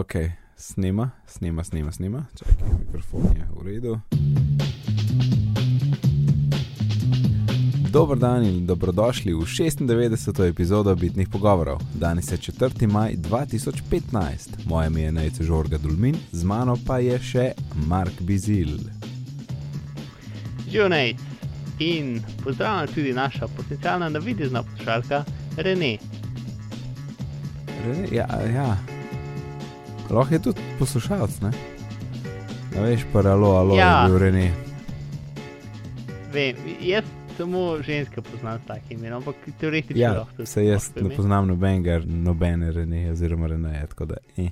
Ok, snima, snima, snima, snima. Čakaj, mikrofon je v redu. Dober dan in dobrodošli v 96. epizodo Bitnih pogovorov. Danes je 4. maj 2015, moje ime je Najce Žorga Dulmin, z mano pa je še Mark Bizil. Žunej in pozdravljam tudi naša potencijalna navidezna poslušalka Rene. Re, ja, ja. Lahko je tudi poslušalec, ne? Ne veš, pa alo, alo, Ja. je bil Rene. Vem, jaz samo ženske poznam s takim imenom, ampak teoretično Ja, lahko tudi se jaz ne ime. poznam nobenega, nobene Rene, oziroma Rene, tako da. Eh.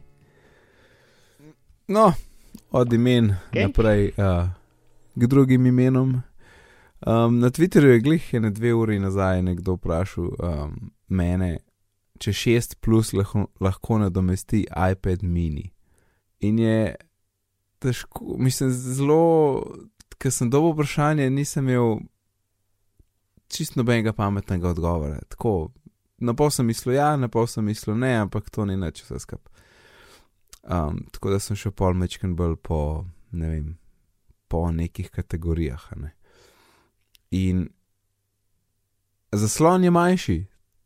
No, od imen Okej. naprej uh, k drugim imenom. Um, na Twitterju je glih ene dve uri nazaj nekdo vprašal um, mene, če 6 plus lahko, lahko nadomesti iPad mini. In je težko, mislim, zelo, ker sem dobil vprašanje, nisem imel čist nobenega pametnega odgovora. Tako, na pol sem mislil ja, na pol sem mislil ne, ampak to ni nič vse skupaj. Um, tako da sem šel pol mečken bolj po, ne vem, po nekih kategorijah. Ne. In zaslon je manjši,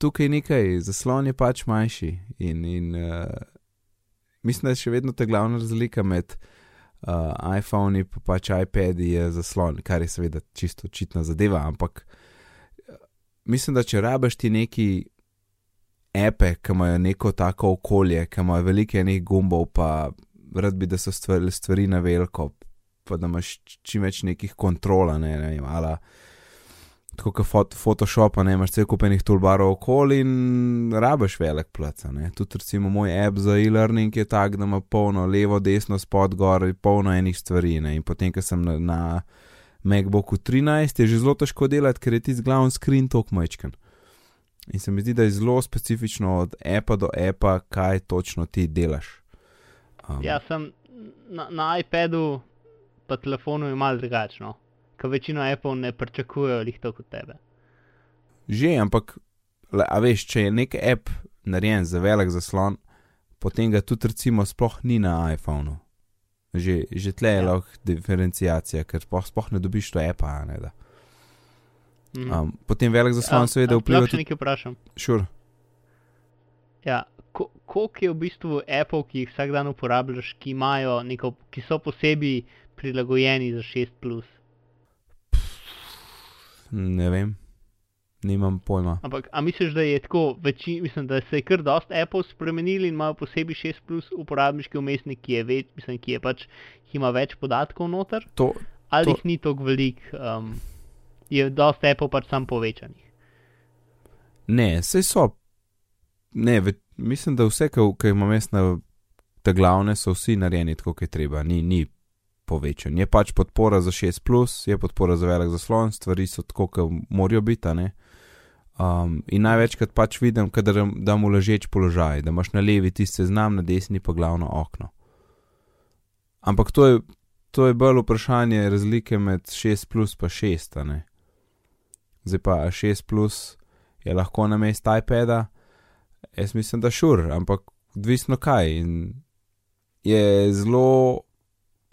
tukaj nekaj, zaslon je pač manjši. In, in uh, mislim, da je še vedno ta glavna razlika med uh, iPhone in pa pač iPadi je zaslon, kar je seveda čisto očitna zadeva, ampak eh, mislim, da če rabiš ti neki epe, ki imajo neko tako okolje, ki imajo veliko enih gumbov, pa rad bi, da so stvari, stvari na veliko, pa da imaš čim več nekih kontrola, ne, ne vem, ala. Tako kot fot, Photoshop, ne imaš cel kup enih toolbarov okoli in rabiš velik plac. Tudi recimo moj app za e-learning je tak, da ima polno levo, desno, spod, gor, polno enih stvari. Ne. In potem, ko sem na, na MacBooku 13, je že zelo težko delati, ker je ti glavni screen tok majčken. In se mi zdi, da je zelo specifično od appa do appa, kaj točno ti delaš. Um, Ja, sem na, na iPadu, pa telefonu je malo drugačno, ker večino Apple ne pričakujejo lih to kot tebe. Že, ampak, a veš, če je nek app narejen za velik zaslon, potem ga tudi recimo sploh ni na iPhonu. Že, že tle je Ja. lahko diferencijacija, ker sploh, sploh ne dobiš to appa. Ne, da. Um, potem velik zaslon seveda A- a vpliva tudi. nekaj vprašam. Sure. Ja, ko, koliko je v bistvu Apple, ki jih vsak dan uporabljaš, ki, imajo neko, ki so posebej prilagojeni za 6? Ne vem, nimam pojma. Ampak, a misliš, da je tako, veči, mislim, da se je kar dost Apple spremenili in imajo posebej 6 plus uporabniški umestnik, ki je, več, mislim, ki je pač, ki ima več podatkov noter, To, ali To- jih ni tako velik, um, je dost Apple pač sam povečanih. Ne, vse so. Ne, ve, mislim, da vse, ki imam jaz na te glavne, so vsi narejeni tako, kot je treba, ni, ni povečan. Je pač podpora za 6, je podpora za velik zaslon, stvari so tako, kot morajo biti. Um, in največkrat pač vidim, kadar dam v ležeč položaj, da imaš na levi tisti seznam, na desni pa glavno okno. Ampak to je, to je bolj vprašanje razlike med 6 plus pa 6, a ne. Zdaj pa a 6 plus je lahko na mestu iPada, jaz mislim, da šur, ampak odvisno kaj. In je zelo,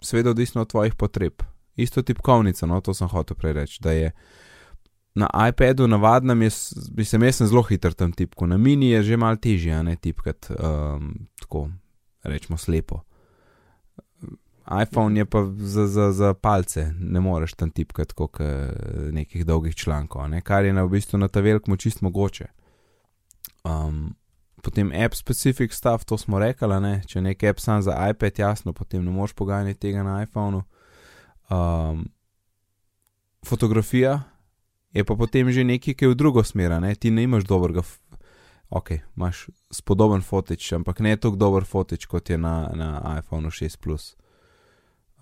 seveda, odvisno od tvojih potreb. Isto tipkovnica, no, to sem hotel prej reči, da je na iPadu navadnem, jaz, mislim, jaz sem zelo hiter tam tipko, na mini je že mal težje, a ne tipkati um, tako, rečemo slepo. iPhone je pa za, za, za palce, ne moreš tam tipkati kot nekih dolgih člankov, ne? kar je na, v bistvu na ta velik čist mogoče. Um, potem app specific stuff, to smo rekli, ne? če je nek app sam za iPad, jasno, potem ne moreš poganjati tega na iPhonu. Um, fotografija je pa potem že nekaj, ki je v drugo smer, ne? ti ne imaš dobrega. Ok, imaš spodoben fotič, ampak ne tako dober fotič kot je na, na iPhonu 6 Plus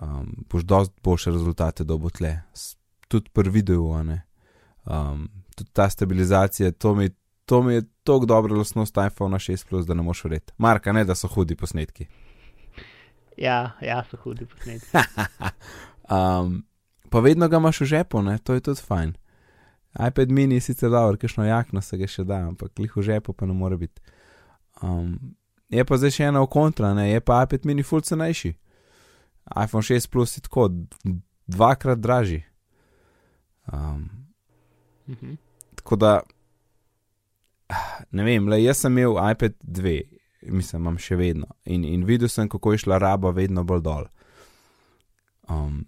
um, boš dosti boljše rezultate dobil tle, S- tudi a ne. Um, tudi ta stabilizacija, to mi, to mi je tako dobra lastnost iPhone 6, plus, da ne moš verjeti. Marka, ne da so hudi posnetki. Ja, ja, so hudi posnetki. um, pa vedno ga imaš v žepu, ne? to je tudi fajn. iPad mini je sicer dobro, kakšno jakno se ga še da, ampak lih v žepu pa ne more biti. Um, je pa zdaj še ena v kontra, ne? je pa iPad mini full cenejši. iPhone 6 Plus je tako dvakrat dražji. Um, Mhm. tako da, ne vem, le jaz sem imel iPad 2, mislim, imam še vedno in, in videl sem, kako je šla raba vedno bolj dol. Um,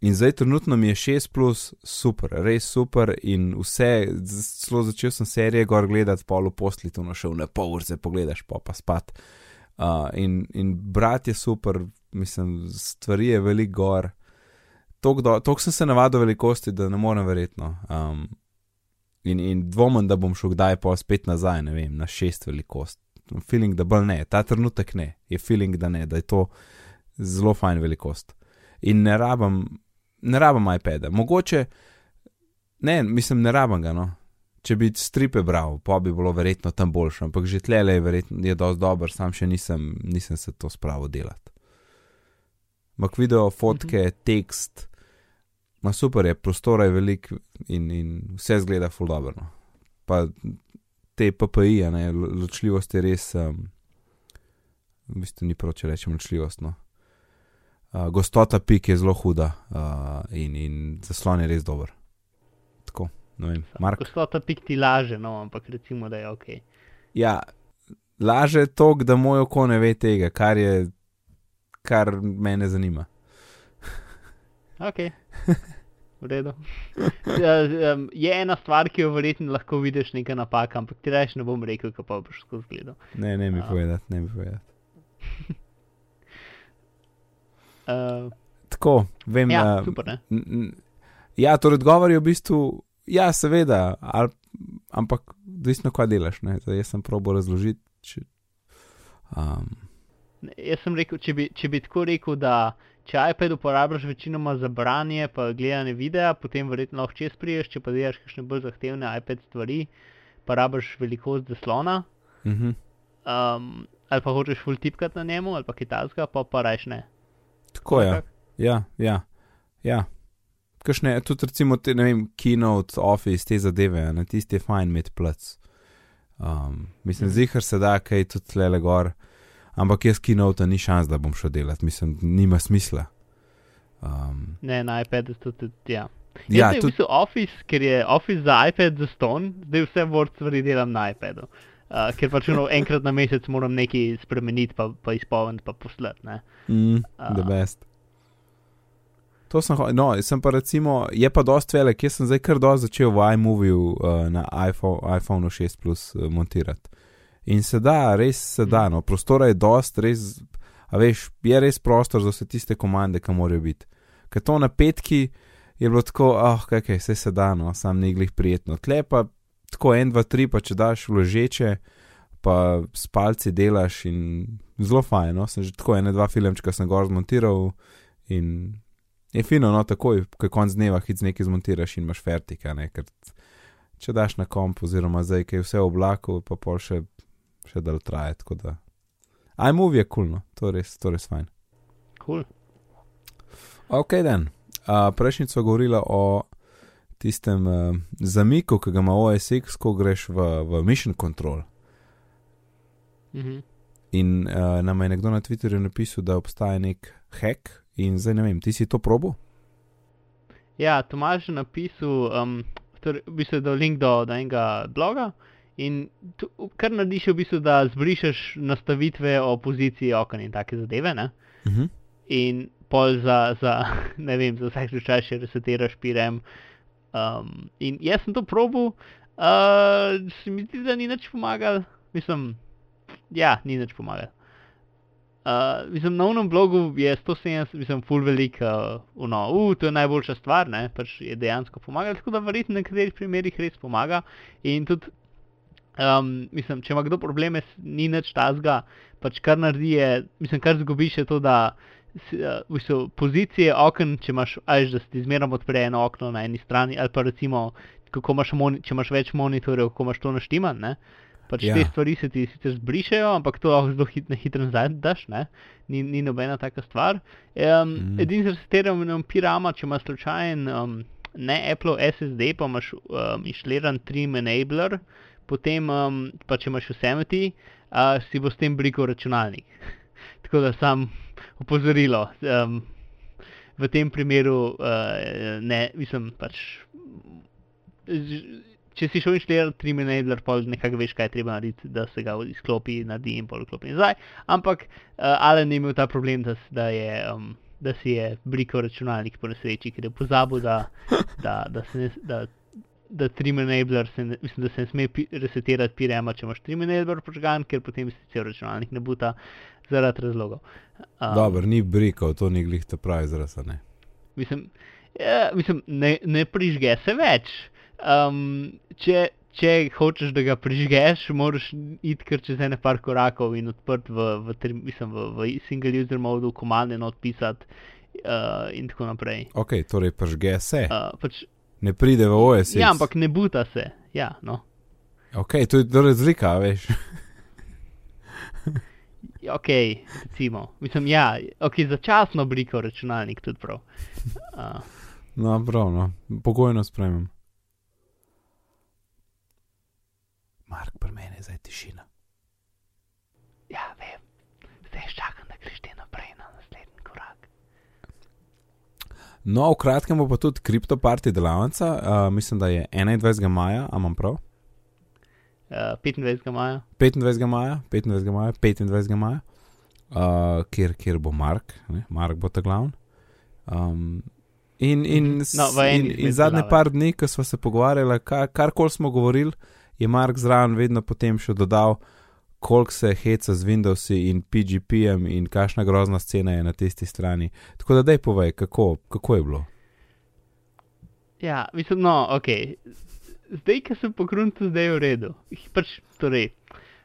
in zdaj trenutno mi je 6 plus super, res super in vse, z- celo začel sem serije gor gledati, polo posli, tu našel na pol ure, pogledaš pa pa spat. Uh, in, in brat je super, mislim, stvari je veliko gor. Tok sem se navadil velikosti, da ne morem verjetno. Um, in, in dvomim, da bom šel kdaj pa spet nazaj, ne vem, na šest velikost. Feeling, da bolj ne, ta trenutek ne, je feeling, da ne, da je to zelo fajn velikost. In ne rabim, ne rabim iPada, mogoče, ne, mislim, ne rabim ga, no. Če bi stripe bral, pa bi bilo verjetno tam boljše, ampak že tle je verjetno je dosti dober, sam še nisem, nisem se to spravil delati. Ampak video, fotke, -hmm. tekst, ma super je, prostora je velik in, in vse zgleda full dobro. No. Pa te PPI, ne, lo- ločljivost je res, um, v bistvu ni prav, če rečem ločljivost. No. Uh, gostota pik je zelo huda uh, in, in zaslon je res dober. Tako, ne vem, Mark. Gostota pik ti laže, no, ampak recimo, da je ok. Ja, laže to, da moj oko ne ve tega, kar je, kar mene zanima. Ok, v redu. Ja, je ena stvar, ki jo verjetno lahko vidiš, neka napaka, ampak ti reči ne bom rekel, kako boš skozi gledal. Ne, ne mi povedati, ne mi povedati. Uh, Tako, vem, ja, uh, super, ne? Ja, torej odgovor je v bistvu, ja, seveda, ali, ampak odvisno, kaj delaš. Ne? Zdaj, jaz sem probo razložiti. Če, um, Jaz sem rekel, če bi, če bi tako rekel, da če iPad uporabljaš večinoma za branje, pa gledanje videa, potem verjetno lahko čez priješ, če pa delaš kakšne bolj zahtevne iPad stvari, pa rabiš velikost zaslona, uh -huh. um, ali pa hočeš full tipkat na njemu, ali pa kitajska, pa pa rajš ne. Tako je. Ja, ja. ja. Kakšne, tudi recimo, te, ne vem, keynote, office, te zadeve, na tisti je fajn imeti plac. Um, mislim, Mhm. zihar se da, kaj tudi tle gor, ampak jaz keynote ni šans, da bom šel delati, mislim, nima smisla. Um, Ne, na iPadu to tudi, ja. ja, Jaz tudi... v bistvu Office, ker je Office za iPad za ston, zdaj vse Word stvari delam na iPadu. Uh, ker pač no, enkrat na mesec moram nekaj spremeniti, pa, pa izpolniti, pa poslati. ne. mm, A. the best. To sem, no, sem pa recimo, je pa dosti velik, jaz sem zdaj kar dosti začel v iMoviju uh, na iPhone, iPhone 6 Plus uh, montirati. In se da, res se da, no, prostora je dost, res, a veš, je res prostor za vse tiste komande, ki morajo biti. Ker to na petki je bilo tako, ah, oh, kaj, kaj, vse se da, no, sam ni glih prijetno. Tle pa tako en, dva, tri, pa če daš vložeče, pa s palci delaš in zelo fajn, no, sem že tako ene, dva filmčka sem gor zmontiral in je fino, no, takoj, ko konc dneva, hit nekaj zmontiraš in imaš fertika, ne, ker če daš na komp oziroma zdaj, ki je vse v oblaku, pa pol še, še dal traje, tako da. iMovie je kul, cool, no, to je res, to je res fajn. Cool. Ok, dan. Uh, Prejšnjič smo govorili o tistem uh, zamiku, ki ga ima OSX, ko greš v, v Mission Control. Mhm. In uh, nam je nekdo na Twitterju napisal, da obstaja nek hack, in zdaj ne vem, ti si to probo? Ja, Tomaž je napisal, um, torej, v bistvu je dal link do, do enega bloga in tu, kar narediš, je v bistvu, da zbrišeš nastavitve o poziciji okna in take zadeve. Ne? Uh -huh. In pol za, za ne vem, za vsak slučaj še resetiraš pirem. Um, in jaz sem to probil, uh, se mi zdi, da ni nič pomagal. Mislim, ja, ni nič pomagal. Uh, mislim, na unem blogu je 170, mislim, full velik, uh, no, uh, to je najboljša stvar, ne, pač je dejansko pomagalo, tako da verjetno v nekaterih primerih res pomaga. In tudi, um, mislim, če ima kdo probleme, ni nič tazga, pač kar naredi je, mislim, kar zgubiš je to, da uh, v bistvu, pozicije okn, če imaš, ajš, da se ti zmerno odpre eno okno na eni strani, ali pa recimo, kako imaš moni, če imaš več monitorjev, kako imaš to naštiman, ne. Pač Ja. te stvari se ti sicer zbrišejo, ampak to lahko zelo hit, hitro nazaj daš, ne? Ni, ni nobena taka stvar. Um, mm. Edini z resetiranjem pirama, če imaš slučajen um, ne Apple SSD, pa imaš um, inštaliran Trim Enabler, potem um, pa če imaš Yosemite, uh, si bo s tem brikal računalnik. Tako da sam opozorilo. Um, v tem primeru, uh, ne, mislim, pač, če si šel inštalirati tri menedler, pol nekako veš, kaj je treba narediti, da se ga izklopi, naredi in pol klopi nazaj. Ampak uh, Alan je imel ta problem, da, da, je, um, da si je brikal računalnik po nesreči, ker je pozabil, da, da, da se ne. Da, Da tri menedler, mislim, da se ne sme resetirati pirema, če imaš tri menedler požgan, ker potem si cel računalnik ne buta zaradi razlogov. Um, Dobro, ni brikal, to ni glih te pravi izraz, ne. Mislim, ja, mislim ne, ne prižge se več. Um, če, če hočeš, da ga prižgeš, moraš iti kar čez ene par korakov in odprt v, v, mislim, v, v single user modu, komande odpisati uh, in tako naprej. Ok, torej prižge se. Uh, pač, ne pride v OS. Ja, ampak ne buta se. Ja, no. Ok, to je razlika, veš. ok, recimo. Mislim, ja, ok, začasno obliko računalnik tudi prav. Uh. No, prav, no. Pogojno spremem. Mark, pri meni je zdaj tišina. Ja, vem, zdaj čakam, da greš ti naprej na naslednji korak. No, v kratkem bo pa tudi kriptoparti delavnica, uh, mislim, da je 21. maja, a imam prav? Uh, 25. maja. 25. maja, 25. maja, 25. maja, uh, kjer, kjer bo Mark, ne? Mark bo ta glavni. Um, in in, no, in, in zadnje par dni, ko smo se pogovarjali, kar, kar koli smo govorili, je Mark zraven vedno potem še dodal, koliko se heca z Windowsi in PGP-jem in kakšna grozna scena je na tisti strani. Tako da, daj povej, kako, kako je bilo. Ja, mislim, no, ok. Zdaj, ki sem pogrunil, zdaj je v redu. Pač, torej,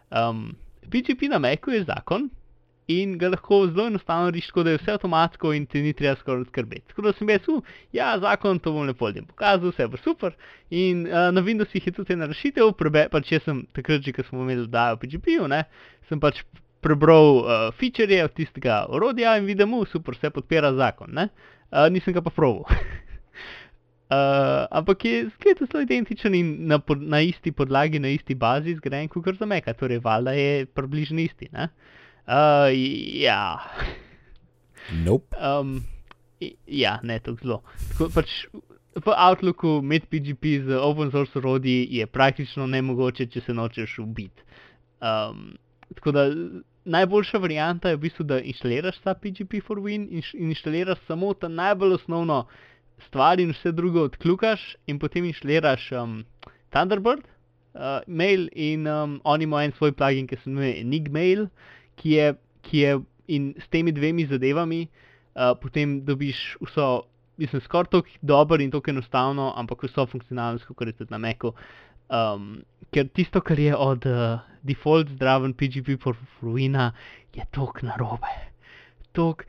um, PGP na Macu je zakon, in ga lahko zelo enostavno rešiš, tako da je vse avtomatsko in ti ni treba skoraj skrbeti. Tako da sem jaz, uh, ja, zakon to bom lepo ljudem pokazal, vse bo super. In uh, na Windowsih je tudi ena rešitev, prebe, pač jaz sem takrat, ko smo imeli dodajo PGP-ju, sem pač prebral uh, feature od tistega orodja in videl, uh, super, vse podpira zakon. Uh, nisem ga pa proval. Uh, ampak je sklet zelo identičen in na, pod, na isti podlagi, na isti bazi zgrajen, kot za Meka, torej valjda je približno isti. Uh, Uh, ja. Nope. Um, ja, ne tako zelo. Tako, pač, v Outlooku med PGP z open source orodji je praktično nemogoče, če se nočeš ubiti. Um, tako da najboljša varianta je v bistvu, da instaliraš ta PGP for Win in, in instaliraš samo ta najbolj osnovno stvar in vse drugo odklukaš in potem instaliraš um, Thunderbird, uh, mail in um, oni imajo en svoj plugin, ki se imenuje Enigmail ki je, ki je in s temi dvemi zadevami uh, potem dobiš vso, mislim, skoraj tako dobro in tako enostavno, ampak vso funkcionalnost, kot je tudi na Meku. Um, ker tisto, kar je od uh, default zdraven PGP for Ruina, je tok narobe. Tok,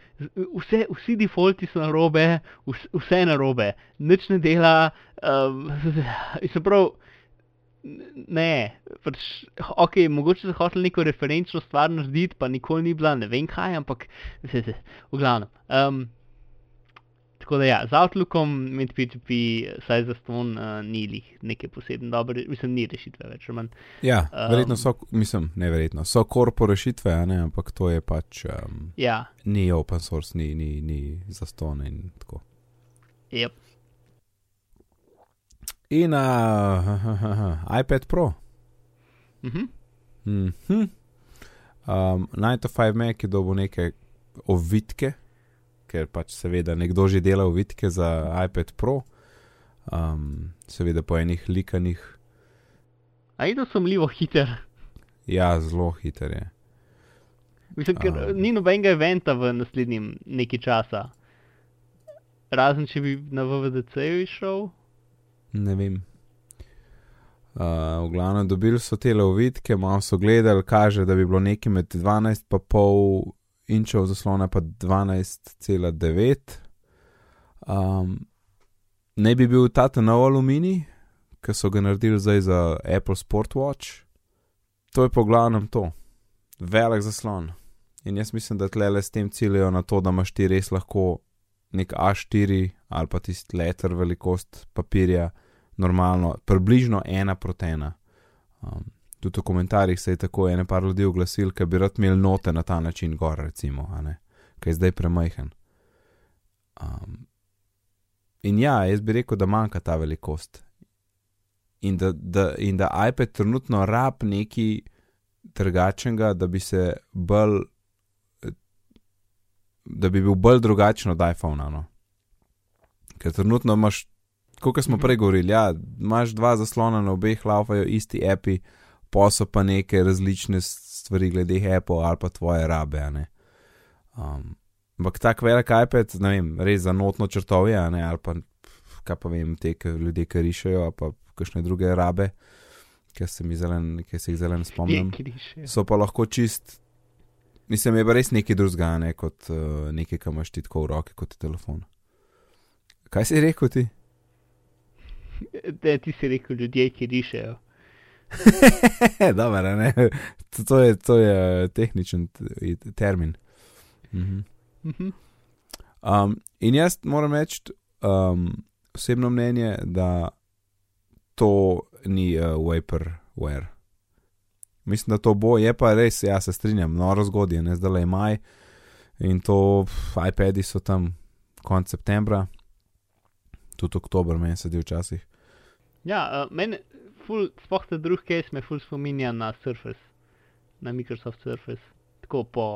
vse, vsi defaulti so narobe, vse, vse narobe, nič ne dela. Um, se pravi, ne, pač, ok, mogoče so hoteli neko referenčno stvar narediti, pa nikoli ni bila, ne vem kaj, ampak vse se, v glavnem. Um, tako da ja, z Outlookom med PGP, saj za ston, uh, ni neke posebne dobre, mislim, ni rešitve več. Man. Ja, verjetno so, mislim, ne verjetno, so korpo rešitve, ne, ampak to je pač. Um, ja. Ni open source, ni, ni, ni za ston in tako. Yep in uh, iPad Pro. Uh -huh. mm -hmm. um, 9-5 Mac je dobil neke ovitke, ker pač seveda nekdo že dela ovitke za iPad Pro, um, seveda po enih likanih. A je to sumljivo hiter? Ja, zelo hiter je. Mislim, ker um, ni nobenega eventa v naslednjem nekaj časa. Razen če bi na VVDC-ju išel ne vem. Uh, v glavnem dobili so te lovitke, malo so gledali, kaže, da bi bilo nekaj med 12,5 inčev zaslona, pa 12,9. Um, ne bi bil ta nov aluminij, ki so ga naredili zdaj za Apple Sportwatch. To je po glavnem to, velik zaslon. In jaz mislim, da tle le s tem ciljajo na to, da imaš ti res lahko nek A4 ali pa tisti letter velikost papirja normalno, približno ena proti ena. Um, tudi v komentarjih se je tako ene par ljudi oglasil, ker bi rad imel note na ta način gor, recimo, ki je zdaj premajhen. Um, in ja, jaz bi rekel, da manjka ta velikost. In da, da, in da iPad trenutno rab neki drugačnega, da bi se bolj, da bi bil bolj drugačen od iPhona. No? Ker trenutno imaš, kot smo prej govorili, ja, imaš dva zaslona na obeh, laufajo isti api, posel pa neke različne stvari glede Apple ali pa tvoje rabe. Um, ampak tak velik iPad, ne vem, res za notno črtovje, ali pa kaj pa vem, te ljudje, ki rišajo, pa kakšne druge rabe, ki se, zelen, ki se jih zelo ne spomnim. So pa lahko čist, mislim, je pa res nekaj drugega, ne kot uh, nekaj, kar imaš ti tako v roki kot telefon. Kaj si rekel ti? Da ti si rekel ljudje, ki rišajo. Dobro, ne. To je, to je eh, tehničen termin. Mhm. Mhm. Um, in jaz moram reči, um, osebno mnenje, da to ni uh, vaporware. Mislim, da to bo, je pa res, jaz se strinjam, noro zgodje, ne zdaj le maj in to iPadi so tam konec septembra, tudi oktober, meni se di včasih. Ja, uh, meni, spoh ta drug case me ful spominja na Surface, na Microsoft Surface, tako po,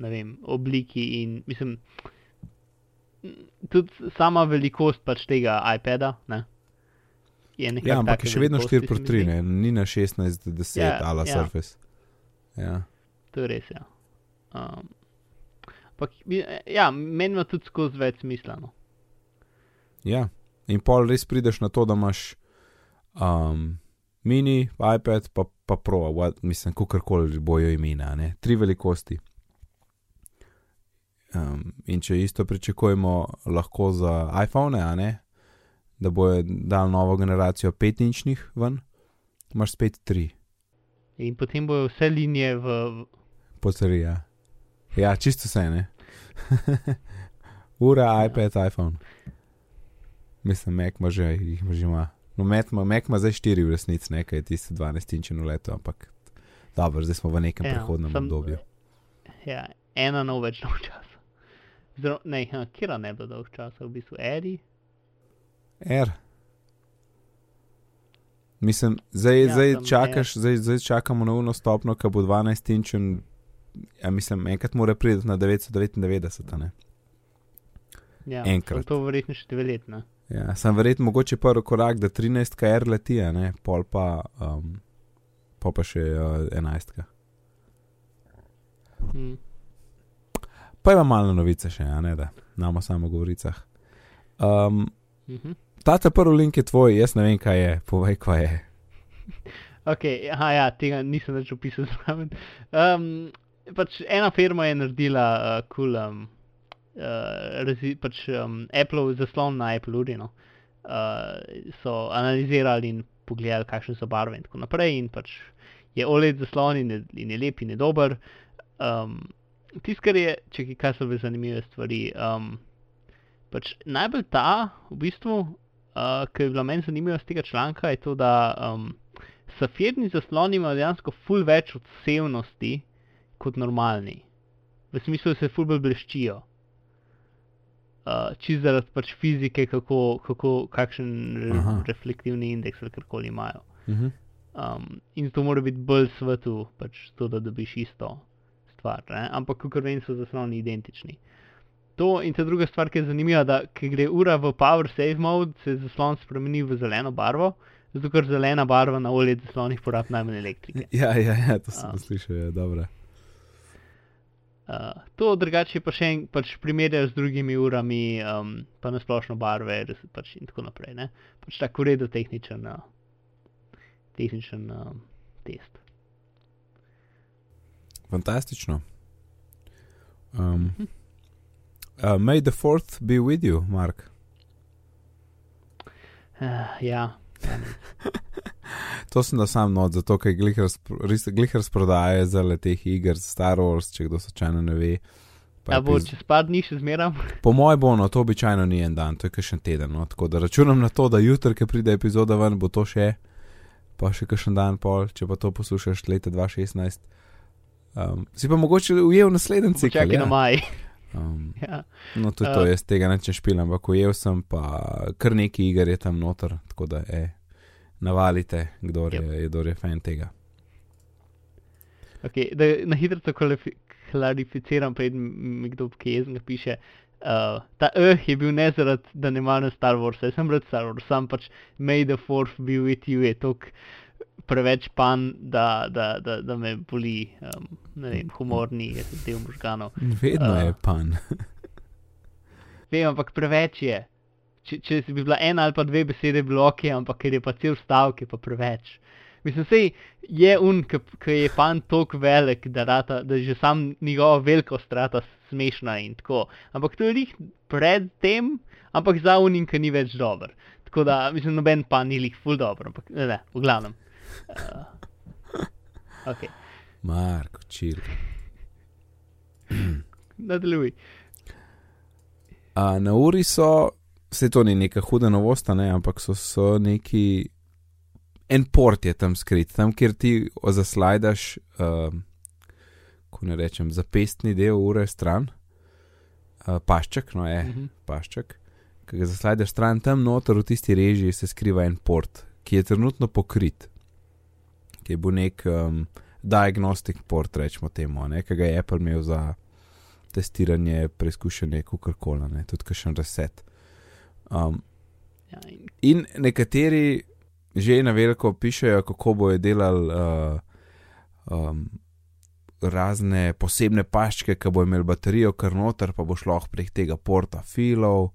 ne vem, obliki in mislim tudi sama velikost pač tega iPada. Ne? Ja, ampak je še vedno 4x3, ni na 16-10 ja, ala ja. Surface. Ja. To je res. Ja. Um, pak, ja, meni ima tudi skozi več smisla. No. Ja, in pol res prideš na to, da imaš um, mini, iPad, pa, pa pro, what, mislim, kakorkoli bojo imena, tri velikosti. Um, in če isto pričakujemo lahko za iPhone, da bojo dal novo generacijo 5-inčnih ven, imaš spet 3. In potem bojo vse linije v. Potrdi, ja. Ja, čisto vse ne. Ura, iPad, iPhone. Mislim, Mac ima že, jih ima že ima. No, Mac ima, Mac ima zdaj 4 v resnici, nekaj je tisti 12 inčen v letu, ampak dobro, zdaj smo v nekem ja, prehodnem sem, obdobju. Ja, ena nov več nov čas. Zdaj, ne, kje ne bo dolg čas, v bistvu Eri. Er. Mislim, zdaj, ja, zdaj, čakaš, zdaj, zdaj čakamo na uno stopno, ki bo 12 inčen. Ja, mislim, enkrat mora priti na 999. Ne? Ja, enkrat. To je verjetno še dve leti. Ja, sem verjetno mogoče prvi korak, da 13 kr leti, ne, pol pa, um, pol pa še uh, 11. Hmm. Pa ima malo novice še, ne, da imamo samo govoricah. Um, uh mhm. -huh. Ta ta prvi link je tvoj, jaz ne vem, kaj je, povej, kaj je. Ok, aha, ja, tega nisem več opisal zraven. Um, pač ena firma je naredila uh, cool, um, uh, pač um, Apple zaslon na Apple Uri. No. Uh, so analizirali in pogledali, kakšne so barve in tako naprej. In pač je OLED zaslon in je, in je lep in je dober. Um, tisto, kar je, če kaj so bile zanimive stvari. Um, pač najbolj ta, v bistvu, uh, ki je bila meni zanimiva z tega članka, je to, da um, safirni zasloni imajo dejansko ful več odsevnosti kot normalni. V smislu, da se ful bolj bleščijo. Uh, Čez zaradi pač fizike, kako, kako, kakšen re, reflektivni indeks ali karkoli imajo. Uh mhm. -huh. um, in to mora biti bolj svetu, pač to, da dobiš isto stvar, ne? ampak kot vem, so zasloni identični. To in ta druga stvar, ki je zanimiva, da ko gre ura v Power Save mode, se zaslon spremeni v zeleno barvo, zato ker zelena barva na olje zaslonih porabi najmanj elektrike. Ja, ja, ja to sem um, slišal, je ja, dobro. Uh, to drugače pa še en pač primerjal z drugimi urami, um, pa na splošno barve pač in tako naprej. Ne? Pač tako redo tehničen, uh, tehničen uh, test. Fantastično. Um, uh, may the fourth be with you, Mark. Uh, ja. to sem da sam not, zato ker glih razprodaje za le teh iger, Star Wars, če kdo slučajno ne ve. Ja, bo piz... čez par dni še zmeram. Po mojem bo, no, to običajno ni en dan, to je še en teden. No, tako da računam na to, da jutri, ki pride epizoda ven, bo to še. pa še kakšen dan pol, če pa to poslušaš leta 2016. Um, si pa mogoče ujel naslednji cikel. Čakaj ja. na maj. Um, ja. no, tudi to Uh. jaz tega neče špilam, ampak ujel sem pa kar neki iger je tam noter, tako da e, navalite, kdo je, Yep. je, kdo je fan tega. Okay, da na hitro to kvalifi- klarificiram, preden mi kdo kaj jezen piše. Uh, ta E je bil ne zaradi, da ne maram Star Warsa, jaz sem rad Star Wars, sam pač May the Fourth be with you je tok preveč pan, da, da, da, da me boli, um, ne vem, humorni je del možganov. Vedno Uh. je pan. Vem, ampak preveč je. Če, če bi bila ena ali pa dve besede, ok, ampak ker je pa cel stavek, je pa preveč. Mislim, sej je un, ki je pan tako velik, da, rata, da že sam njegova velikost rata smešna in tako. Ampak to je lih pred tem, ampak za unim, ki ni več dober. Tako da, mislim, noben pan ni lih ful dobro, ampak ne, ne v glavnem. Uh, ok, Marko, čil. nadaljuj. Na uri so, vse to ni neka huda novost, ne, ampak so, so neki. En port je tam skrit, tam kjer ti zaslajdaš, uh, ko ne rečem, zapestni del ure stran, uh, pašček, no je, Mhm. pašček. Ki ga zaslajdaš stran, tam noter v tisti režiji se skriva en port, ki je trenutno pokrit, ki je bil nek um, diagnostic port, rečemo temu, ki ga je Apple imel za testiranje, preizkušanje, kukorkola, tudi kakšen reset. Um, in, nekateri že na veliko pišejo, kako bojo delali uh, um, razne posebne paščke, ki bo imel baterijo kar noter, pa bo šlo prek tega porta filov,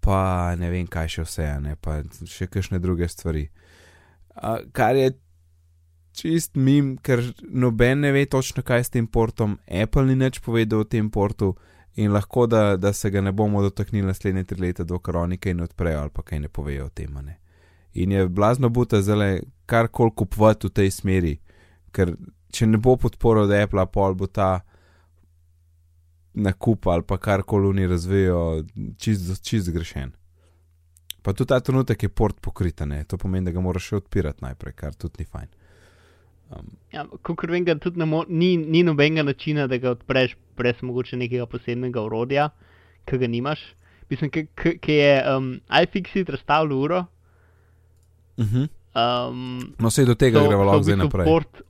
pa ne vem kaj še vse, ne, pa še kakšne druge stvari. Uh, kar je čist mim, ker noben ne ve točno, kaj s tem portom, Apple ni nič povedal o tem portu. In lahko, da, da se ga ne bomo dotaknili naslednje tri leta, dokler oni kaj ne odprejo ali pa kaj ne povejo o tem. Ne. In je blazno buta zdaj kar koli kupovati v tej smeri, ker če ne bo podporo od Apple, pol bo ta nakup ali pa kar koli oni razvijajo, čist, čist zgrešen. Pa tudi ta trenutek je port pokrita, ne? to pomeni, da ga moraš še odpirati najprej, kar tudi ni fajn. Um, Ja, kot vem, tudi ne mo- ni, ni nobenega načina, da ga odpreš brez mogoče nekega posebnega urodja, ki ga nimaš. Mislim, ki je um, iFixit razstavljal uro. uh -huh. Um, No, se do tega so- gremo lahko zdaj naprej. Port,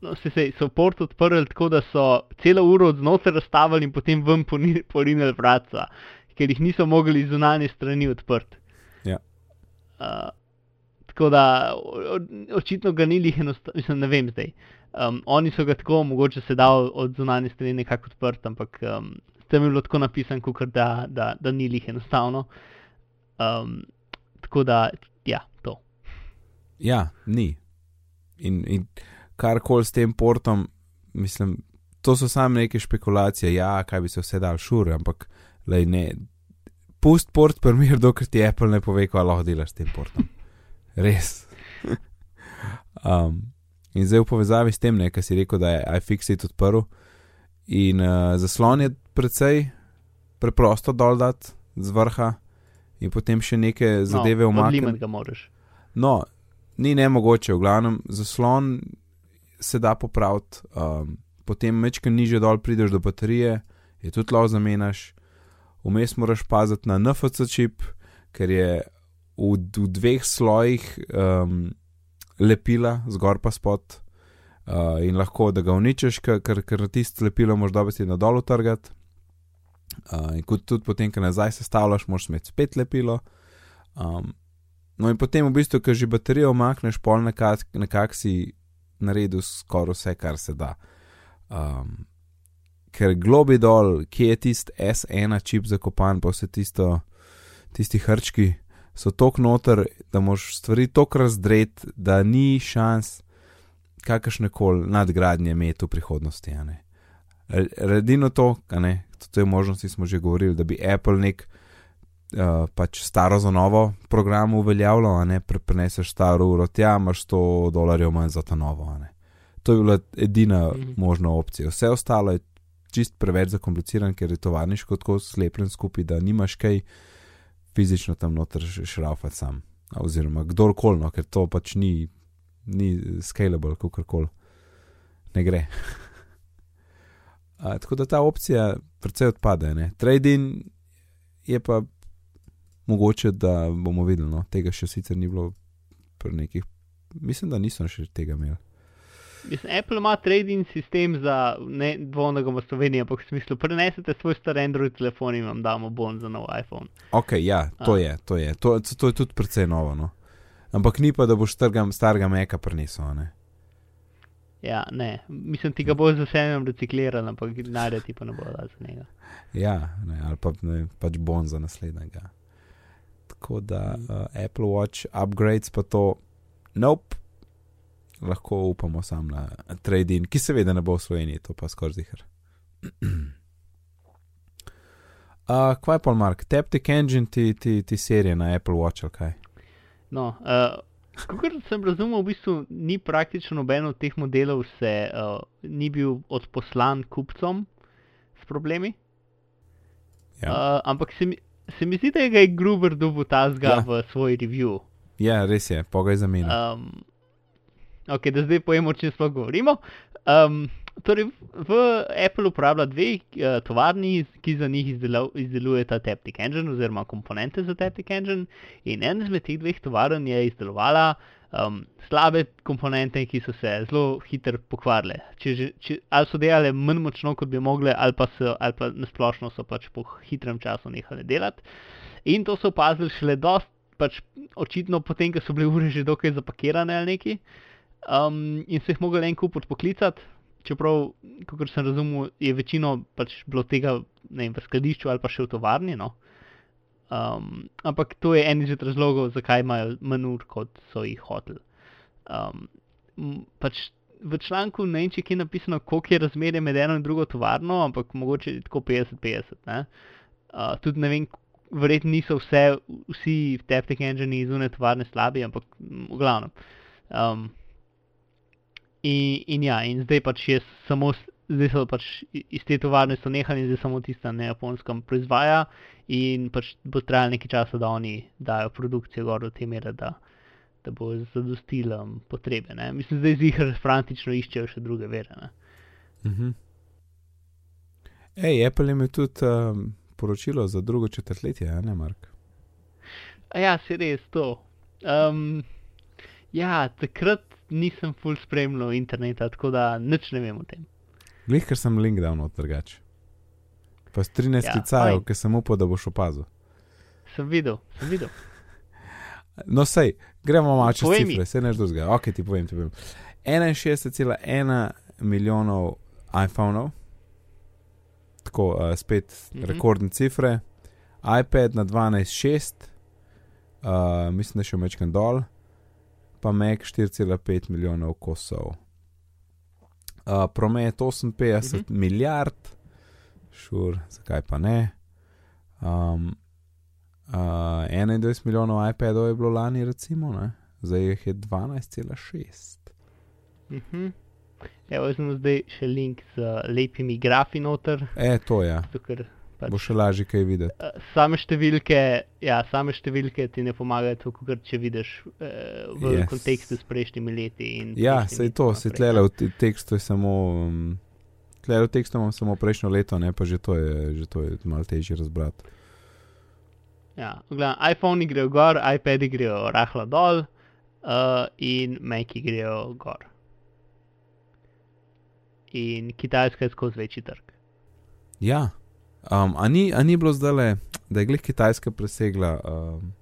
no, se, se, so port odprli tako, da so celo uro od znotraj razstavili in potem ven porinili vratca, ker jih niso mogli iz zunanje strani odprti. Ja. Uh, tako da očitno ga ni jih enostavno, mislim, ne vem zdaj. Um, oni so ga tako, mogoče se da od zunanje strani nekako odprt, ampak um, tam je bilo tako napisano, kakor da, da, da ni jih enostavno. Um, tako da, ja, to. Ja, ni. In, in karkoli s tem portom, mislim, to so samo neke špekulacije, ja, kaj bi se vse dal šur, ampak lej, ne. Pust port, primer, dokler ti Apple ne pove, kaj lahko delaš s tem portom. Res. um, in zdaj v povezavi s tem, ne, kar si rekel, da je iFixit odprl. In uh, zaslon je precej preprosto dol dati z vrha, in potem še neke zadeve no, umakniti. Odliman ga moraš. No, ni nemogoče, v glavnem, zaslon se da popraviti, um, potem mečkaj niže dol prideš do baterije, je tudi lahko zamenjaš. Vmes moraš paziti na NFC čip, ker je v, v dveh slojih um, lepila, zgor pa spod. Uh, in lahko da ga uničiš, ker, ker, ker tisto lepilo moš dobiti na dolu trgati. Uh, in kot tudi potem, ko nazaj sestavljaš, moš imeti spet lepilo. Um, No, in potem v bistvu, ko že baterijo omakneš, pol nekako nekak si naredil skoraj vse, kar se da. Um, ker globi dol, kje je tisti S1 čip zakopan, pa vse tisto, tisti hrčki so tok noter, da moš stvari tok razdret, da ni šans kakršne koli nadgradnje imeti v prihodnosti. Redino to, a ne, to je možnosti, smo že govorili, da bi Apple nek uh, pač staro za novo program uveljavljal, a ne preneseš staro uro tja, imaš 100 dolarjev manj za ta novo. To je bila edina Mhm. možna opcija. Vse ostalo je čist preveč zakompliciran, ker je tovarniško tako slepljen skupaj, da nimaš kaj fizično tam noter š- šraufati sam. Oziroma kdorkoli, no, ker to pač ni, ni scalable, kako koli. Ne gre. A, tako da ta opcija precej odpade. Ne? Trading je pa mogoče, da bomo videli, no? tega še sicer ni bilo pri nekih. Mislim, da nisem še tega imel. Mislim, Apple ima trading sistem za ne dvojnega v Sloveniji, ampak v smislu prenesete svoj star Android telefon in vam damo bon za nov iPhone. Ok, ja, to A. je, to je. To, to je tudi precej novo. No? Ampak ni pa, da boš trgam, starega meka prinesel. a Ne? Ja, ne, mislim, ti ga bo z veseljem recikliral, ampak narediti pa ne bo dal za njega. Ja, ne, ali pa ne, pač bon za naslednjega. Tako da uh, Apple Watch upgrades pa to, nope, lahko upamo sam na trading, ki seveda ne bo v Sloveniji, to pa skoraj zihar. Uh, kaj pa, Mark, Taptic Engine ti, ti, ti serije na Apple Watch ali kaj? No, uh, kot sem razumel, v bistvu ni praktično noben od teh modelov se uh, ni bil odposlan kupcem s problemi. Ja, Uh, ampak se mi, se mi zdi, da je Gruber dobil ta zga Ja. v svoj review. ja res je, pogaj za meni. Um, ok, da zdaj pojemo, o čem sploh govorimo. Um, torej, v Apple uporablja dve uh, tovarni, ki za njih izdelo, izdelujeta Taptic Engine oziroma komponente za Taptic Engine. In en izmed teh dveh tovarn je izdelovala um, slabe komponente, ki so se zelo hitro pokvarile. Če, že- če, ali so delale manj močno, kot bi mogle, ali pa, so, ali pa nasplošno so pač po hitrem času nehale delati. In to so opazili šele dost, pač očitno potem, ko so bile ure že dokaj zapakirane ali neki. Um, in so jih mogli en kup odpoklicati, čeprav, kot sem razumel, je večino pač bilo tega vem, v skladišču ali pa še v tovarni. No. Um, ampak to je en izmed razlogov, zakaj imajo manj ur, kot so jih hoteli. Um, pač v članku vem, če je napisano, koliko je razmerje med eno in drugo tovarno, ampak mogoče je tako 50-50. ne. Uh, tudi ne vem, verjetno niso vse, vsi Taptic engine iz une tovarne slabi, ampak v glavnem. Um, in, in ja, in zdaj pač je samo, zdaj so pač iz te tovarne so nehali, zdaj samo tista na japonskem proizvaja in pač bo trajalo nekaj časa, da oni dajo produkcijo gor do te mere, da, da bo zadostila potrebe. Ne? Mislim, zdaj zihar frantično iščejo še druge vere. Ne? -huh. Ej, Apple ima tudi um, poročilo za drugo četrtletje, ne, Mark? A ja, se res to. Um, ja, takrat nisem full spremljal interneta, tako da nič ne vem o tem. Glej, ker sem link dal not drugače. Pa s 13 Ja, klicajev, fajn. ker sem upal, da boš opazil. Sem videl, sem videl. No, sej, gremo malo čez Povej cifre, se neš drugega. Ok, ti povem, ti povem. 61,1 milijonov iPhonov, tako uh, spet Mhm. mhm. rekordne cifre, iPad na 12,6, uh, mislim, da še mečken dol, pa Mac 4,5 milijonov kosov. Uh, promet 58 Mhm. milijard, šur, zakaj pa ne. Um, Uh, 21 milijonov iPadov je bilo lani, recimo, ne? zdaj jih je 12,6. Mhm. Evo, sem zdaj še link z lepimi grafi noter, E, to je, zato ker pač, bo še lažje kaj videti. eh, same številke, ja, same številke ti ne pomagajo, tako kot če vidiš eh, v Yes. kontekstu s prejšnjimi leti. in Ja, prejšnjimi sej to, se tlele v te- tekstu je samo. Um, tlele v tekstu imam samo prejšnjo leto, ne pa že to je, že to je malo težje razbrati. Ja, v glavnem, iPhone grejo gor, iPadi grejo rahlo dol uh, in Maci grejo gor. In Kitajska je skozi večji trg. Ja, um, a, ni, a ni bilo zdaj le, da je glih Kitajska presegla um,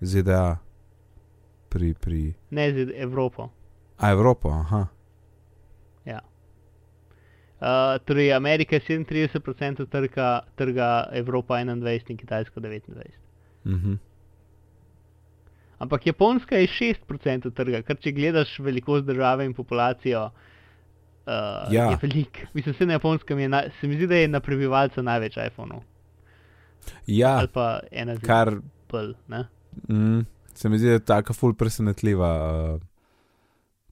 ZDA pri, pri Ne z Evropo. a Evropo, aha. Uh, torej, Amerika je 37% trga, trga Evropa 21 in Kitajska 29. Mhm. Ampak Japonska je 6% trga, kar če gledaš velikost države in populacijo, uh, Ja. je velik. Mislim, se na Japonskem je, na, se mi zdi, da je na prebivalca največ iPhonov. Ja, Ali pa ena zelo kar pol, ne? Mm, se mi zdi, da je tako ful presenetljiva, uh,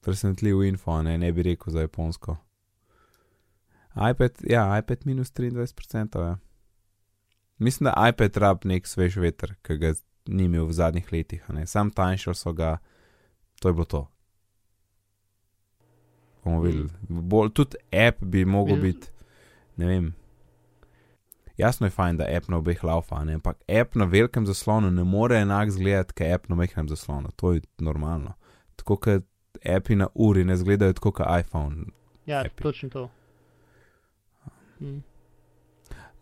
presenetljiv info, ne, ne bi rekel za japonsko. iPad, ja, iPad minus 23%. Ja. Mislim, da iPad rab nek svež veter, ki ga ni imel v zadnjih letih, ne. sam tanjšal so ga, to je bilo to. Bomo videli. Bolj, tudi app bi mogel biti, ne vem. Jasno je fajn, da app na obeh laufa, ne? ampak app na velikem zaslonu ne more enak zgledati, kot app na majhnem zaslonu. To je normalno. Tako kot appi na uri ne zgledajo tako kot iPhone. Ja, Happy. točno to. Mm.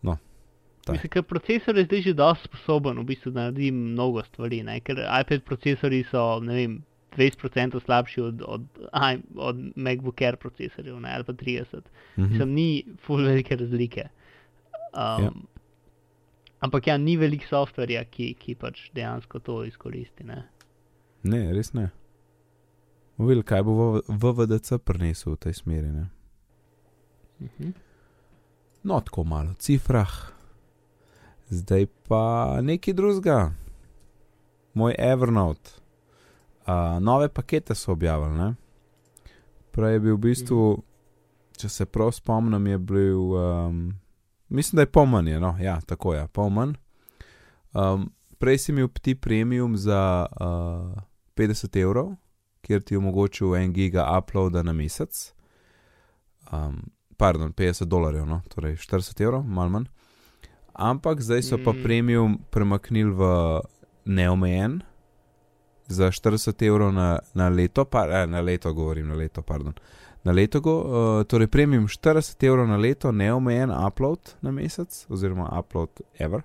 No, taj. Mislim, ker procesor je zdaj že dosti sposoben v bistvu naredi mnogo stvari, ne? ker iPad procesori so, ne vem, 20% slabši od, od, aj, od MacBook Air procesorjev, ne? ali pa 30. Mhm. Mislim, ni full velike razlike. Um, Ja. Ampak ja, ni veliko softverja, ki, ki pač dejansko to izkoristi. Ne? Ne, res ne. Vil, kaj bo VVDC prinesel v tej smeri. Ne? Mhm. No, tako malo v cifrah. Zdaj pa nekaj drugega. Moj Evernote. Uh, nove pakete so objavili. Ne? Prej je bil v bistvu, če se prav spomnim, je bil, um, mislim, da je pol manj, je, no, ja, tako je, pol manj. Um, prej si imel ti premium za uh, 50 evrov, kjer ti je omogočil 1 giga uploada na mesec. Um, pardon, 50 dolarjev, no, torej 40 evrov, malo manj. Ampak zdaj so pa Mm. premium premaknili v neomejen za 40 evrov na, na leto, pa, eh, na leto govorim, na leto, pardon. Na leto, go, uh, torej premium 40 evrov na leto, neomejen upload na mesec, oziroma upload ever.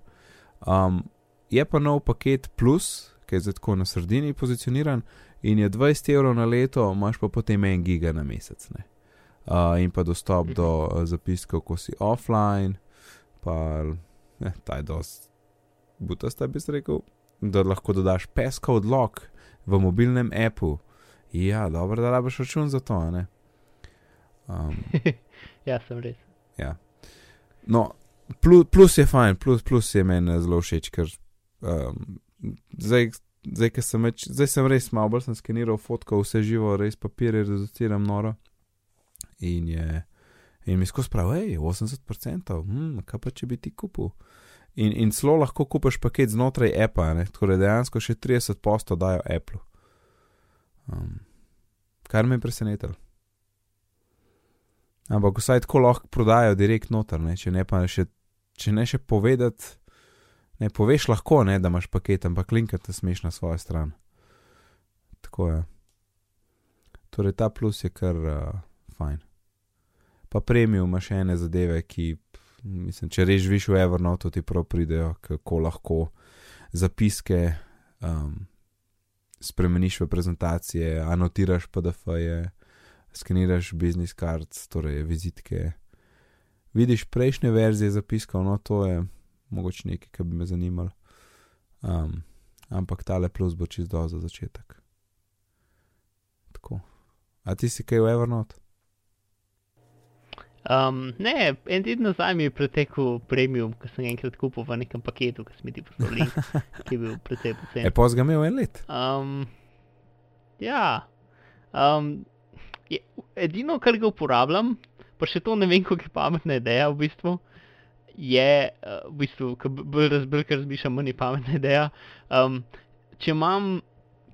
Um, je pa nov paket plus, ki je zdaj tako na sredini pozicioniran, in je 20 evrov na leto, imaš pa potem 1 giga na mesec. Ne? Uh, in pa dostop Mhm. do uh, zapiskov, ko si offline, pa ne, ta je dosti butasta, bi rekel, da lahko dodaš peska odlog v mobilnem appu. Ja, dobro, da rabiš račun za to, ne. Um, ja, sem res. No, plus, plus je fajn, plus, plus je meni zelo všeč, ker um, zdaj, zdaj, ko sem, več, zdaj sem res malo bolj sem skeniral fotko, vse živo, res papirje reduciram noro. In, je, in mi skozi pravi, hej, 80%, hm, kaj pa če bi ti kupil. In, in celo lahko kupiš paket znotraj Appa, ne? da dejansko še 30% dajo Apple. Um, kar me je presenetilo. Ampak vsaj tako lahko prodajo direkt noter, ne? če ne pa še, če ne še povedati, ne poveš lahko, ne, da imaš paket, ampak linkati smeš na svojo stran. Tako je. Torej, ta plus je kar uh, fajn. Pa premium ima še ene zadeve, ki, mislim, če res živiš v Evernote, ti prav pridejo, kako lahko zapiske um, spremeniš v prezentacije, anotiraš PDF-je, skeniraš business cards, torej vizitke. Vidiš prejšnje verzije zapiskov, no to je mogoče nekaj, kar bi me zanimalo. Um, ampak tale plus bo čisto za začetek. Tako. A ti si kaj v Evernote? Um, ne, en teden nazaj mi je pretekel premium, ki sem ga enkrat kupil v nekem paketu, ki sem ti poslal ki je bil precej E, pocen. pa ga imel en let. Um, ja, um, je, edino, kar ga uporabljam, pa še to ne vem, kako je pametna ideja v bistvu, je, uh, v bistvu, bolj razbil, ker razmišljam, manj je pametna ideja. Um, če imam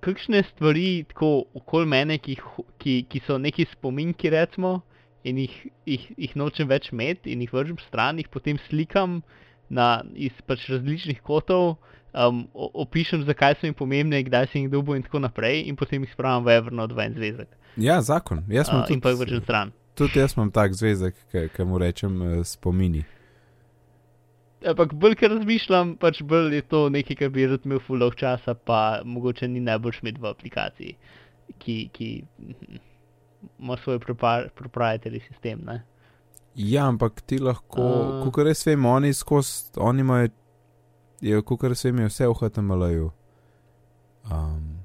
kakšne stvari tako okoli mene, ki, ki, ki so neki spominki, recimo, in jih, jih, jih nočem več imeti in jih vržem stran, jih potem slikam na, iz pač različnih kotov, um, opišem, zakaj so jim pomembne, kdaj sem jih dobil in tako naprej, in potem jih spravim v Evernote v en zvezek. Ja, zakon. Jaz imam Uh, in pa jih vržem tudi, stran. tudi jaz imam tak zvezek, ki mu rečem eh, spomini. Ampak bolj, ker razmišljam, pač bolj je to nekaj, kar bi rad imel full dolg časa, pa mogoče ni najbolj šmet v aplikaciji, ki, ki mhm, ima svoj propar- proprietary sistem. Ne? Ja, ampak ti lahko, uh, kot res vem, oni skozi, oni imajo, kot res vem, vse v HTML-ju. Um,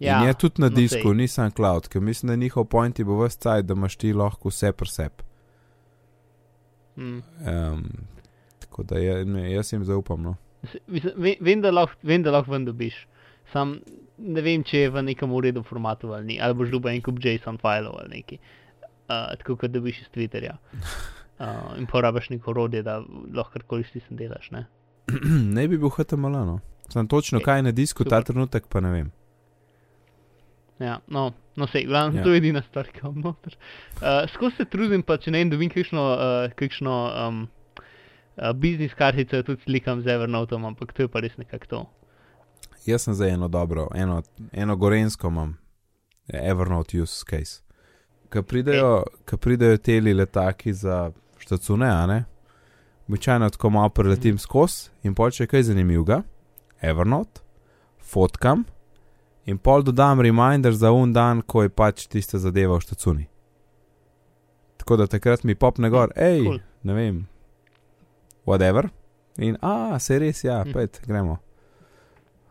ja, je tudi na no, disku, sej. ni sam cloud, ker mislim, da njihov point je bo vse cajt, da imaš ti lahko vse presep. Mm. Um, tako da je, ne, jaz jim zaupam. No. Mislim, ve- vem, da lahko, vem, da lahko ven dobiš. Sam ne vem, če je v nekem uredu formatu ali ni, ali boš dobil en kup JSON filov ali neki. Uh, tako kot dobiš iz Twitterja. Uh, in porabiš neko orodje, da lahko karkoli s tem delaš. Ne? ne bi bil HTML, no. Sam točno Ok, kaj na disku ta super. trenutek, pa ne vem. Ja, no, no sej, glavno, Ja. to je edina stvar, ki imam noter. Uh, Skozi se trudim, pa če ne vem, dobim kakšno, uh, kakšno um, uh, biznis kartico, tudi slikam z Evernotom, ampak to je pa res nekako to. Jaz sem za eno dobro, eno, eno gorensko imam, Evernote use case. Ko pridejo, ko pridejo teli letaki za štacune, a ne? Običajno tako malo preletim skozi in pol če kaj zanimivega, Evernote, fotkam in pol dodam reminder za un dan, ko je pač tista zadeva v štacuni. Tako da takrat mi popne gor, hej, Cool. ne vem, whatever. In a, se res, ja, Hm. pet, gremo.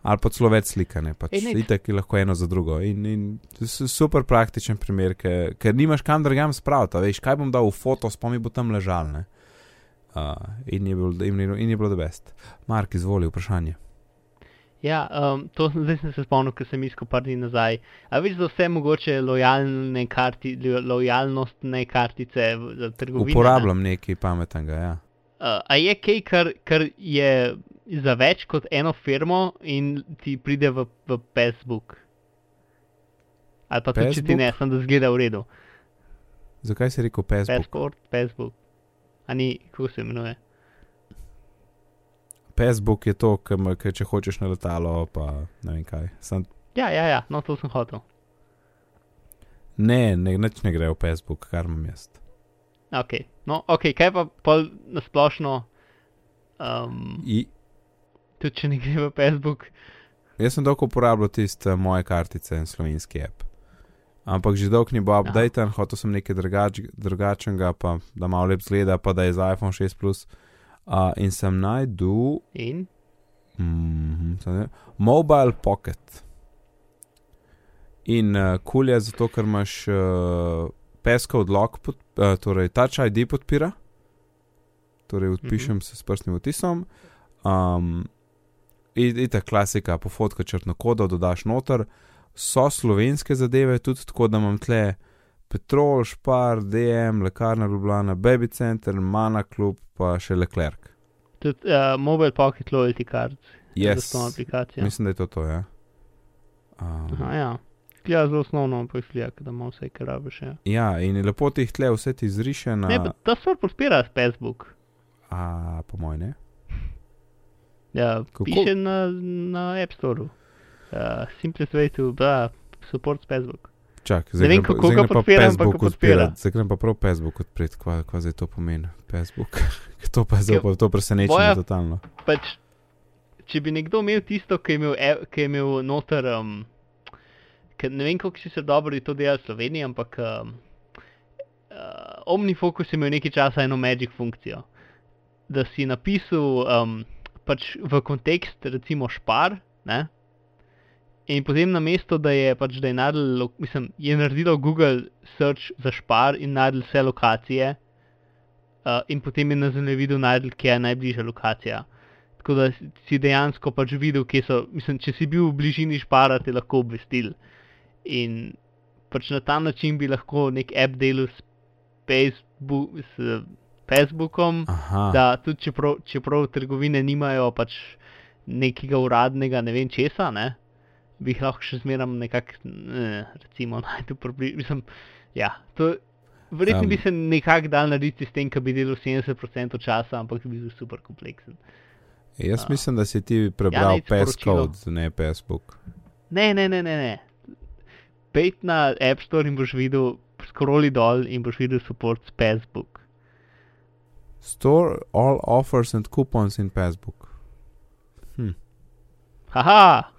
Ali pa celo več slikane, pač Ej, nič. itek je lahko eno za drugo. In, in super praktičen primer, ker, ker nimaš kam drugam spraviti, veš, kaj bom dal v foto, spomi bo tam ležal. Ne? Uh, in, je bil, in, je- in je bilo da best. Mark, izvoli vprašanje. Ja, um, to zdaj sem se spomnil, ker sem iskal par dni nazaj. A veš za vse mogoče lojalne karti, lo- lojalnostne kartice za trgovino? ne? Uporabljam nekaj pametnega, ja. Uh, a je kaj, kar, kar je za več kot eno firmo in ti pride v, v Facebook? Ali pa tudi, če ti ne, sem da zgleda v redu. Zakaj si rekel Facebook? Passport, Facebook. A ni, kako se imenuje? Facebook je to, kar če hočeš na letalo, pa ne vem kaj. Sam, Ja, ja, ja, no to sem hotel. ne, ne, nič ne gre v Facebook, kar imam jaz. Ok, no, ok, kaj pa pol nasplošno, um, I, tudi če ne gre v Facebook. Jaz sem dolgo uporabljal tiste moje kartice in slovenski app. Ampak že dolgo ni bil updaten, hotel sem nekaj drugač, drugačnega, pa da malo lep zgleda, pa da je za iPhone 6 Plus. Uh, in sem najdel In, mm, sem- Mobile Pocket. In uh, kul je zato, ker imaš uh, passcode lock, pod, uh, torej Touch ID podpira, torej odpišem se s prstnim odtisom. Um, Ita klasika, po fotko črtno kodo dodaš noter, so slovenske zadeve, tudi tako, da imam tle Petrol, Špar, DM, Lekarna Ljubljana, Baby Center, Mana Club, pa še Leclerc. tudi uh, Mobile Pocket Loyalty Card, Yes. za to aplikacijo. Mislim, da je to to, ja. Um, Aha, ja. Ja, zelo osnovno, ampak slija, da ima vse, kar rabiš. Ja. ja, in lepo ti jih tle vse ti zriše na. Ne, pa ta stvar podpira Facebook. A, po mojem, ne. Ja, Kako? piše na, na App Store. Uh, simplest way to da, support Facebook. Čak, Ne vem, kako zdaj ga grem pa podpira, ampak ga podpira. odpirat. Zdaj grem pa prav Facebook odpreti, kva, kva zdaj to pomeni. Facebook. to pa zdaj pa to presenečenje moja- totalno. Pač, če bi nekdo imel tisto, ki je imel, e- ki je imel noter, um, ne vem, kako si se dobro to dela v Sloveniji, ampak um, uh, OmniFocus je imel nekaj časa eno magic funkcijo. Da si napisal um, pač v kontekst, recimo špar, ne? In potem na mesto, da je pač da je naredil, mislim, je naredilo Google search za špar in naredil vse lokacije, uh, in potem je na zemljevidu naredil, kje je najbližja lokacija. Tako da si dejansko pač videl, kje so, mislim, če si bil v bližini špara, te lahko obvestil. In pač na ta način bi lahko nek app delal s, Facebook, s Facebookom, Aha, da tudi čeprav, čeprav trgovine nimajo pač nekega uradnega ne vem česa, ne, bi jih lahko še zmeram nekako, eh, recimo, najdel približno. Mislim, ja, to verjetno Em. bi se nekako dal narediti s tem, da bi delal 70% časa, ampak bi bil super kompleksen. jaz a. mislim, da si ti prebral nič sporočilo. passcode, ne Facebook. Ne, ne, ne, ne. ne. Pejt na App Store in boš videl, scrolli dol in boš videl support s Facebook. Store all offers and coupons in Facebook. Hm. Haha!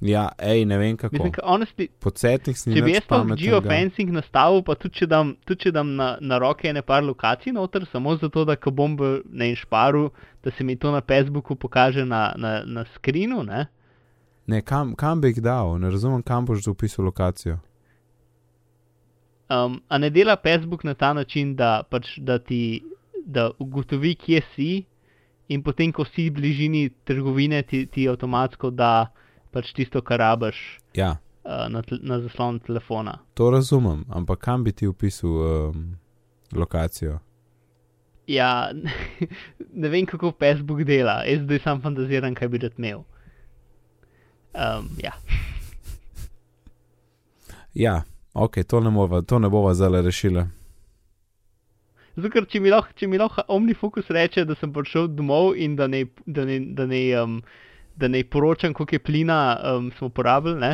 Ja, hej, ne vem kako. Mislim, ka, honestly, Podsetnik si Če bi jaz to pametnega. geofencing nastavil, pa tudi če dam, tudi če dam na, na roke ene par lokacij noter, samo zato, da ko bom v na inšparu, da se mi to na Facebooku pokaže na, na, na skrinu, ne? Ne, kam, kam bi jih dal? Ne razumem, kam boš zapisal lokacijo. Um, a ne dela Facebook na ta način, da, pač, da ti da ugotovi, kje si, in potem, ko si v bližini trgovine, ti, ti avtomatsko da pač tisto, kar rabiš Ja, uh, na, na zaslon telefona. to razumem, ampak kam bi ti upisal um, lokacijo? Ja, ne vem, kako Facebook dela, jaz zdaj sam fantaziram, kaj bi rad imel. Um, ja. Ja, ok, to ne, bova, to ne bova zdaj rešila. Zato, ker če mi lahko, če mi lahko OmniFocus reče, da sem prišel domov in da ne, da ne, da ne, um, da ne poročam, koliko je plina um, smo porabili, ne,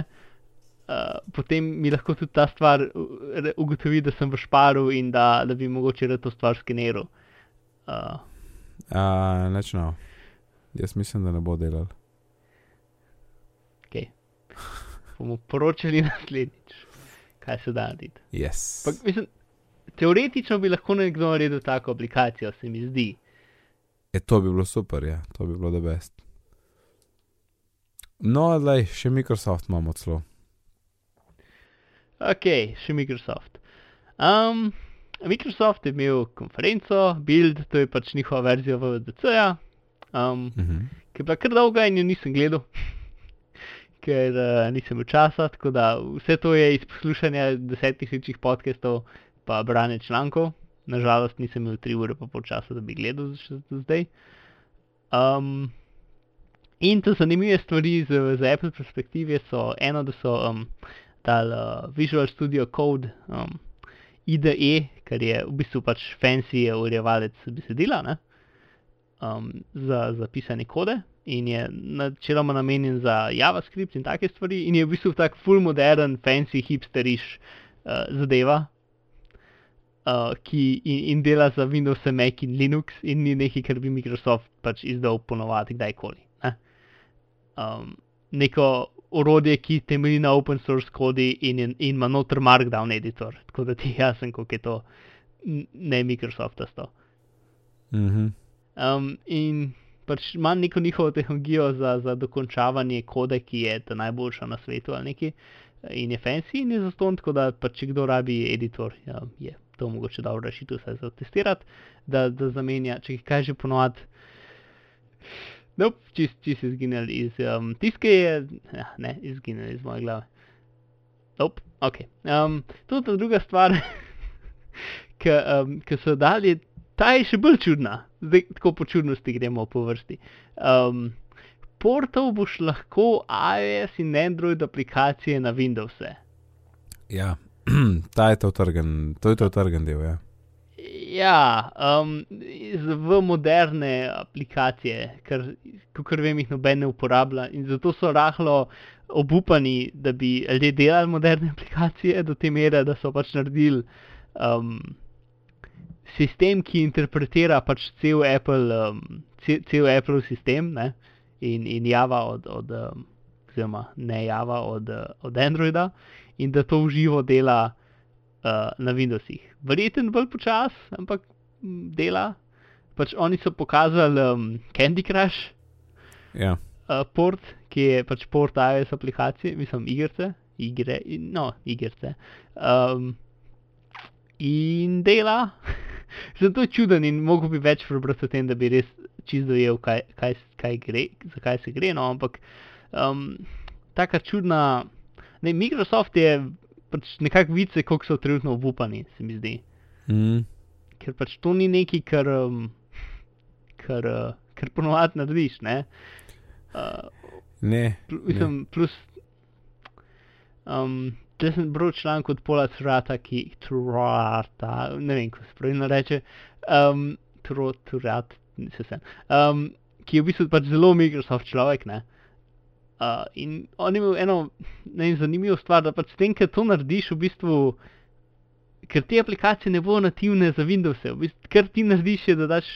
uh, potem mi lahko tudi ta stvar uh, ugotovi, da sem v šparu in da, da bi mogoče to stvar skeniral. Uh, Uh, Nečno. Jaz mislim, da ne bo delal. okay. Bomo poročali naslednjič, kaj se da narediti. Yes. Pa, mislim, teoretično bi lahko nekdo naredil tako aplikacijo, se mi zdi. E, to bi bilo super, ja, to bi bilo the best. No, zdaj še Microsoft imamo celo. Ok, še Microsoft. Um, Microsoft je imel konferenco, Build, to je pač njihova verzija VDC-ja, um, Uh -huh. ki je bila kar dolga in jo nisem gledal, ker uh, nisem imel časa. Tako da vse to je iz poslušanja desetih večjih podcastov, pa branje člankov. Nažalost, nisem imel tri ure pa pol časa, da bi gledal še do zdaj. Um, in to zanimive stvari z, z Apple perspektive so eno, da so um, dal uh, Visual Studio Code um, IDE, kar je v bistvu pač fancy urejevalec besedila ne? um, za, za pisanje kode in je načeloma namenjen za JavaScript in take stvari in je v bistvu tak full modern, fancy, hipsteriš uh, zadeva. Uh, ki in, in dela za Windows, Mac in Linux, in ni nekaj, kar bi Microsoft pač izdal ponovadi kdajkoli. Ne? Um, neko orodje, ki temelji na open source kodi in, in, in ima noter Markdown editor, tako da ti je jasen, kako je to ne Microsoftasto. Uh -huh. Um, in pač ima neko njihovo tehnologijo za, za dokončavanje kode, ki je ta najboljša na svetu ali nekaj, in je fancy in je zaston, tako da pač če kdo rabi editor, ja, je to mogoče dobro rešitev vsaj za testirati, da, da zamenja, če kaj že ponovadi. Nope, čist, čist izginil iz um, tiske, je, ja, ne, izginil iz moje glave. Nope, ok. Um, tudi druga stvar, ki um, so dali, ta je še bolj čudna, zdaj tako po čudnosti gremo po vrsti. Um, portal boš lahko iOS in Android aplikacije na Windowse. Ja, ta je to trgen, to je to trgen del, ja. Ja, um, v moderne aplikacije, ker, kot vem, jih noben ne uporablja in zato so rahlo obupani, da bi ljudje delali moderne aplikacije do te mere, da so pač naredili um, sistem, ki interpretira pač cel Apple, um, cel, cel Apple sistem ne? in, in Java od, od um, oziroma ne Java od, uh, od Androida in da to v živo dela uh, na Windowsih. Verjeten bolj počas, ampak dela. Pač oni so pokazali um, Candy Crush ja. uh, port, ki je pač port iOS aplikacije, mislim, igrice, igre, no, igrice. Um, in dela. Zato je čuden in mogo bi več prebrati o tem, da bi res čisto dojel, kaj, kaj, kaj gre, zakaj se gre. No, ampak um, taka čudna. Ne, Microsoft je pač nekako vice, koliko so trenutno obupani, se mi zdi. Mm. Ker pač to ni nekaj, kar, um, kar, uh, kar ponovadi narediš. Ne? Uh, Ne, Pl- Mislim, plus. Um, Če sem bral članek od Pola Turata, ki Turata, ne vem, kako se pravilno reče, um, Turo, Turat, se sem, um, ki je v bistvu pač zelo Microsoft človek, ne. Uh, in on je imel eno ne zanimivo stvar, da pač s tem, ker to narediš, v bistvu, ker te aplikacije ne bodo nativne za Windows, v bistvu, kar ti narediš, je, da daš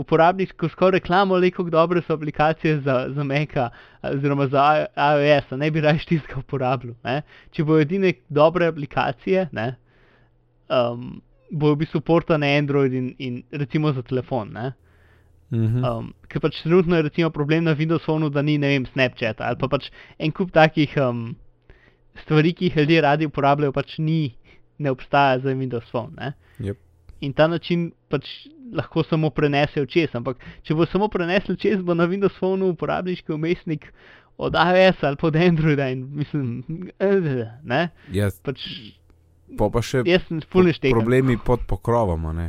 uporabniku skoraj reklamo, le kako dobre so aplikacije za, za Maca oziroma za iOS, ne bi raje tiskal uporabljal. Ne? Če bojo edine dobre aplikacije, ne, um, bojo v bistvu porta na Android in, in recimo za telefon. Ne? Mhm. Um, ker pač trenutno je recimo problem na Windows Phoneu, da ni, ne vem, Snapchat ali pa pač en kup takih um, stvari, ki jih ljudje radi uporabljajo, pač ni, ne obstaja za Windows Phone. Ne? Jep. In ta način pač lahko samo prenesejo čez, ampak če bo samo prenesel čez, bo na Windows Phoneu uporabniški umestnik od iOS ali pa od Androida in mislim, ne, Ja, pač pa pa še jaz sem fulno štekal. problemi pod pokrovom, ne.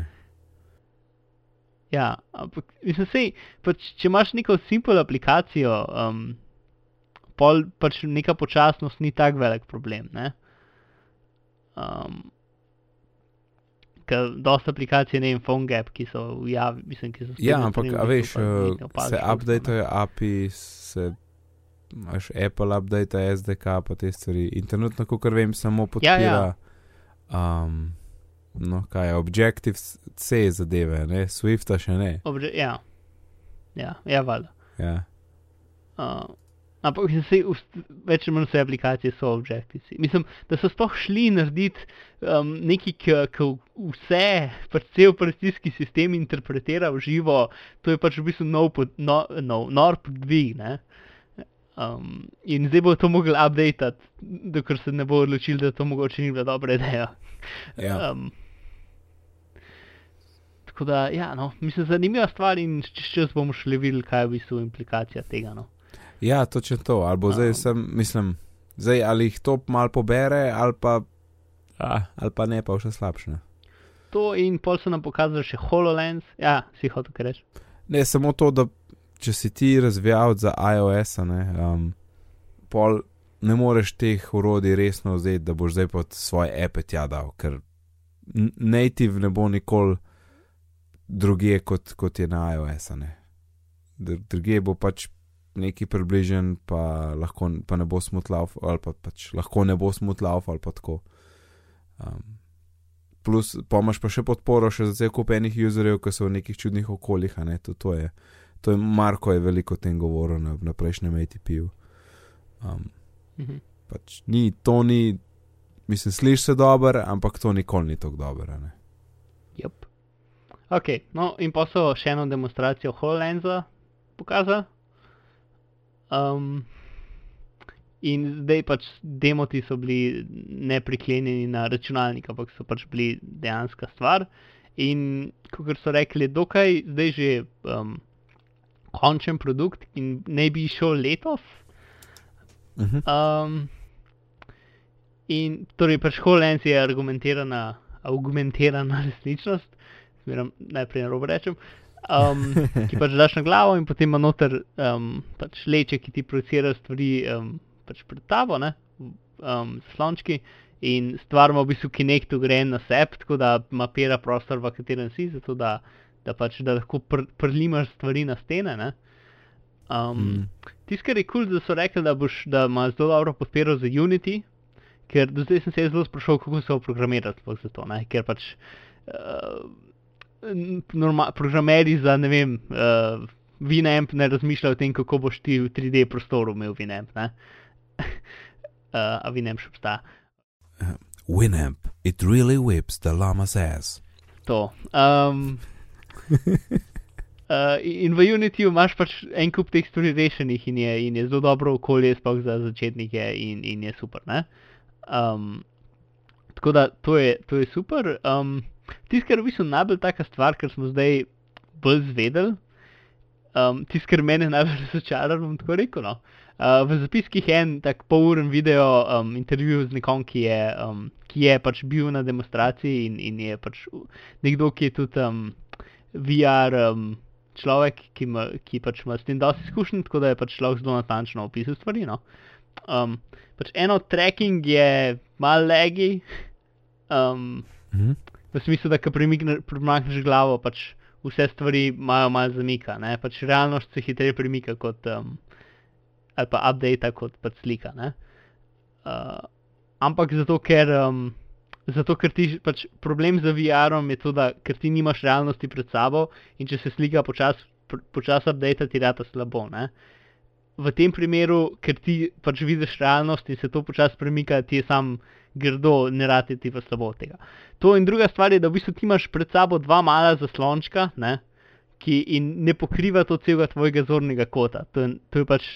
Ja, ampak mislim, sej, pač, če imaš neko simple aplikacijo, um, pol pač neka počasnost ni tak velik problem. Ne? Um, Ker dosta aplikacij, ne vem, PhoneGap, ki so v javi, mislim, ki so Ja, spletno ampak a veš, uh, opaziš, se updatejo API, se imaš Apple update, SDK, pa te stvari. In trenutno, kot vem, samo podpira. Ja, ja. Um, no, kaj je Objective-C zadeve, ne, Swifta še ne. Obže, ja, ja, ja, valjda. Ja. Uh, ampak vse, več ali manj vse aplikacije so Objective-C. Mislim, da so sploh šli narediti um, nekaj, ki vse, pač cel operacijski sistem interpretira v živo, to je pač v bistvu nov, pod- no, nov, nor podvig. Um, in zdaj bo to mogli updatati, dokler se ne bo odločil, da to mogoče ni bila dobra ideja. Ja. Um, tako da, ja, no, mislim, zanimiva stvar in čez čas bomo šli videli, kaj je v bistvu implikacija tega. No. Ja, točno to. Ali bo zdaj Um. sem, mislim, zdaj ali jih to mal pobere, ali pa, a, ali pa ne, pa še slabše. To in pol so nam pokazali še HoloLens, ja, si hotel kaj reči. Ne, samo to, da če si ti razvijalec za iOS, ne, um, pol ne moreš teh urodij resno vzeti, da boš zdaj pod svoje ape tja dal, ker native ne bo nikoli drugje kot, kot je na iOS. -a, ne. Dr- Drugje bo pač neki približen, pa, lahko, pa ne bo smutlav, ali pa pač lahko ne bo smutlav, ali pa tako. Um, plus, pa imaš pa še podporo še za cel kup enih userjev, ki so v nekih čudnih okoljih, a ne, to, to je. To je Marko je veliko o tem govoril na, na prejšnjem ATP-ju. Um, Mhm. pač ni, to ni, mislim, slišiš se dobro, ampak to nikoli ni tako dobro. a ne. Yep. Ok, no in pa so še eno demonstracijo HoloLensa pokazali. Um, in zdaj pač demoti so bili ne priklenjeni na računalnik, ampak so pač bili dejanska stvar. In kot so rekli, dokaj zdaj že um, končen produkt in naj bi šel letos. Uh -huh. Um, in torej, pač HoloLens je argumentirana, augmentirana resničnost, zmeram najprej na robu rečem, um, ki pač daš na glavo in potem ima noter um, pač leče, ki ti projicira stvari um, pač pred tabo, ne, um, slončki. In stvar ima v bistvu Kinect ugrajen na sebe, tako da mapira prostor, v katerem si, zato da, da, pač, da lahko pr, prlimaš stvari na stene. Ne? Um, Mm. Tisto, kar je kul, cool, da so rekli, da, boš, da ima zelo dobro podporo za Unity, ker do zdaj sem se zelo sprašoval, kako se programirati za to. Ne? Ker pač uh, programeri za ne vem, uh, Winamp ne razmišljajo o tem, kako boš ti v 3D prostoru imel Winamp. ne. uh, a Winamp še obstaja. Winamp, it really whips the llama's ass. To. Um, uh, in v Unityju imaš pač en kup teh stvari rešenih in je, in je zelo dobro okolje, sploh za začetnike, in, in je super. ne. Um, tako da to je, to je super. Um, Tisto, kar je v bistvu najbolj taka stvar, kar smo zdaj bolj zvedeli, um, tisto, kar mene najbolj razočara, bom tako rekel. No. Uh, v zapiskih je en tak poluren video um, intervju z nekom, ki je, um, ki je pač bil na demonstraciji in, in je pač nekdo, ki je tudi um, VR um, človek, ki, ima, ki pač ima s tem dosti izkušenj, tako da je pač človek zelo natančno opisal stvari. No. Um, pač eno tracking je mal legi, um, Mhm. V smislu, da ko premakneš glavo, pač vse stvari imajo malo zamika. Ne? Pač realnost se hitreje premika kot. Um, ali pa update kot pač slika. Ne? Uh, ampak zato, ker, um, zato, ker ti pač problem z VR-om je to, da ker ti nimaš realnosti pred sabo in če se slika počasi počasi update, ti rata slabo. Ne? V tem primeru, ker ti pač vidiš realnost in se to počasi premika, ti je sam grdo, ne rati ti pa slabo tega. To in druga stvar je, da v bistvu ti imaš pred sabo dva mala zaslončka, ne? ki ne pokriva to celega tvojega zornega kota. To je, to je pač,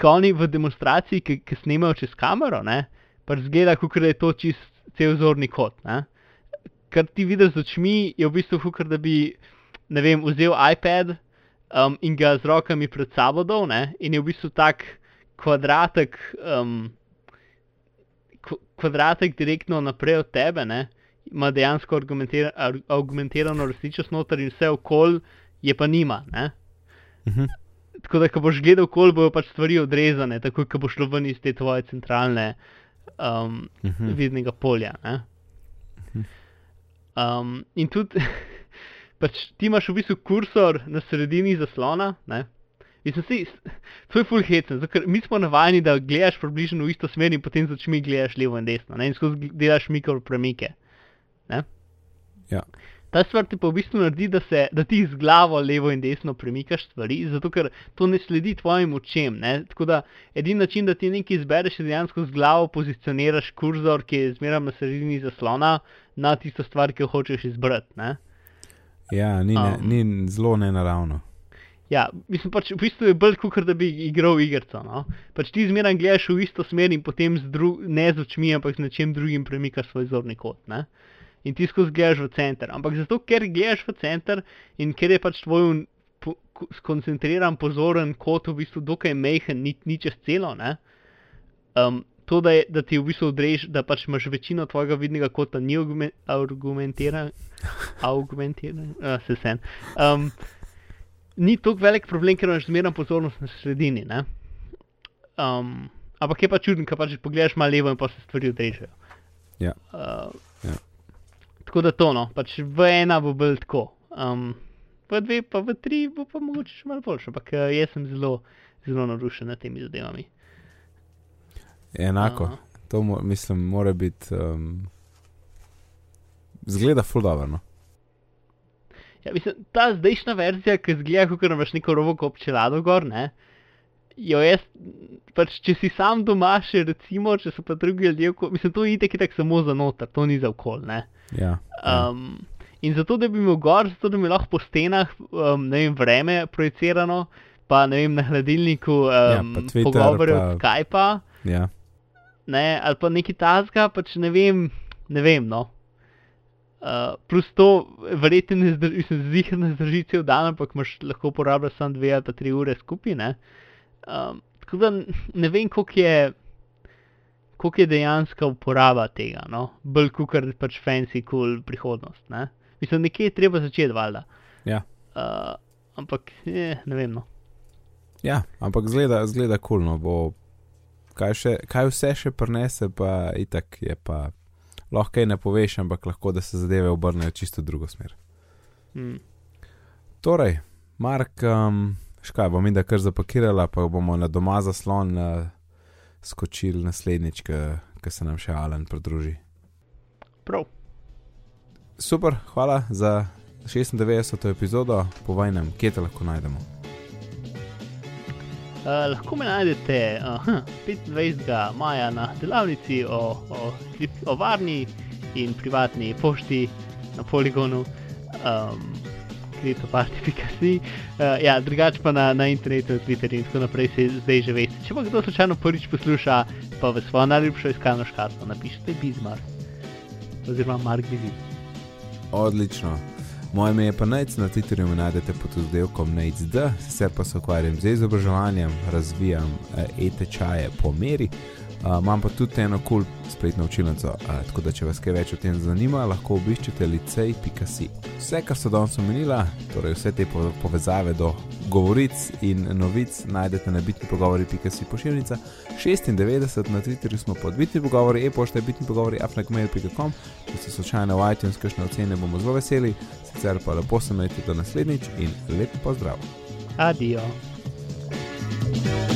ko oni v demonstraciji, ki, ki snemajo čez kamero, ne, pač zgleda, kot da je to čist cel zorni kot. Ne. Kar ti vidiš z očmi, je v bistvu kot da bi, ne vem, vzel iPad um, in ga z rokami pred sabo dol, ne, in je v bistvu tak kvadratek, um, kvadratek direktno naprej od tebe, ne, ima dejansko argumentira, ar- argumentirano resničnost noter in vse okol je pa nima. Ne. Mhm. tako da, ko boš gledal, kol bojo pač stvari odrezane, tako ko boš šlo ven iz te tvoje centralne um, Uh -huh. vidnega polja. Ne? Um, in tudi, pač ti imaš v bistvu kursor na sredini zaslona. Ne? Mislim, si, to je full hecen, ker mi smo navajeni, da gledaš približno v isto smer in potem z očmi gledaš levo in desno ne? in skozi delaš mikropremike. Ne? Ja. Ta stvar ti pa v bistvu naredi, da, se, da ti z glavo levo in desno premikaš stvari, zato ker to ne sledi tvojim očem. Ne? Tako da edini način, da ti nekaj izbereš, je dejansko z glavo pozicioniraš kurzor, ki je zmeraj na sredini zaslona, na tisto stvar, ki jo hočeš izbrati. Ne? Ja, ni, ne, Um. ni zelo nenaravno. Ja, mislim pač v bistvu je bolj kot da bi igral igrico. No? Pač ti zmeraj gledaš v isto smer in potem z dru, ne z očmi, ampak z nečem drugim premikaš svoj zorni kot. Ne? In ti skozi gledaš v center. Ampak zato, ker gledaš v center in ker je pač tvoj po, ko- skoncentriran, pozoren kot v bistvu dokaj mehen, ni, ni čez celo. Ne? Um, to, da, je, da ti v bistvu odrež, da pač imaš večino tvojega vidnega kota, ni argumen- argumentiran, argumentiran, uh, se sen. Um, ni tako velik problem, ker imaš zmerno pozornost na sredini. ne. Um, ampak je pa čudno, ker pač pogledaš malo levo in pa se stvari odrežejo. Ja. Uh, Ja. Tako da to, no, pač v ena bo bolj tako. Um, v dve, pa v tri bo pa mogoče še malo boljše, ampak uh, jaz sem zelo, zelo navdušen nad temi zadevami. Enako. Aha. To mo, mislim, mora biti. Um, zgleda ful dobro. No? Ja, mislim, ta zdajšnja verzija, ki zgleda, kot da imaš neko rovo kot čelado gor, ne. Jo jaz, pač, če si sam doma, še recimo, če so pa drugi ljudje, oko- mislim, to je itek samo za noter, to ni za okol, ne. Ja, ja. Um, in zato, da bi imel gor, zato da bi lahko po stenah, um, ne vem, vreme projicirano, pa ne vem, na hladilniku Ja, um, pa Twitter, pogovore pa- od Skypa, ja. ne, ali pa neki tasga, pač ne vem, ne vem, no. Uh, plus to, verjetno ne zdrži, mislim, zihar ne zdrži cel dan, ampak imaš lahko uporabljaš samo dve ali pa tri ure skupaj, ne. Um, tako da ne vem, koliko je, koliko je dejanska uporaba tega, no. Bolj kukar pač fancy cool prihodnost, ne. Mislim, nekje je treba začeti, valjda. Ja. Uh, ampak, eh, ne vem, no. ja, ampak zgleda, zgleda kulno. Bo, kaj, še, kaj vse še prenese, pa itak je pa. Lahko kaj ne poveš, ampak lahko da se zadeve obrnejo čisto v drugo smer. Mm. Torej, Mark, um, škaj bom in da kar zapakirala, pa bomo na doma zaslon uh, skočili naslednjič, ko se nam še Alan pridruži. Prav. Super, hvala za 96. epizodo, povej nam, kje te lahko najdemo. Uh, lahko me najdete uh, 25. maja na delavnici o, o, o varni in privatni pošti na poligonu, um, kriptoparti.si. Uh, ja, drugače pa na, na internetu, Twitterju in tako naprej se zdaj že veste. Če pa kdo slučajno prvič posluša, pa v svojo najljubšo iskalno škatlo napišite Bizmar oziroma Mark Bizit. Odlično. Moje ime je pa Nec, na Twitterju me najdete pod oddelkom NECD, sicer pa se ukvarjam z izobraževanjem, razvijam eh, e-tečaje po meri. Uh, imam pa tudi eno kul cool spletno učilnico, uh, tako da če vas kaj več o tem zanima, lahko obiščete licej.si. Vse, kar so danes omenila, torej vse te po povezave do govoric in novic, najdete na bitni pogovori.si pošiljnica 96 na Twitterju smo pod bitni pogovori, e-pošta je bitni pogovori, afnakmail.com. Če ste slučajno v iTunes, kakšne ocene bomo zelo veseli, sicer pa lepo se imejte do naslednjič in lep pozdrav. Adijo. thank you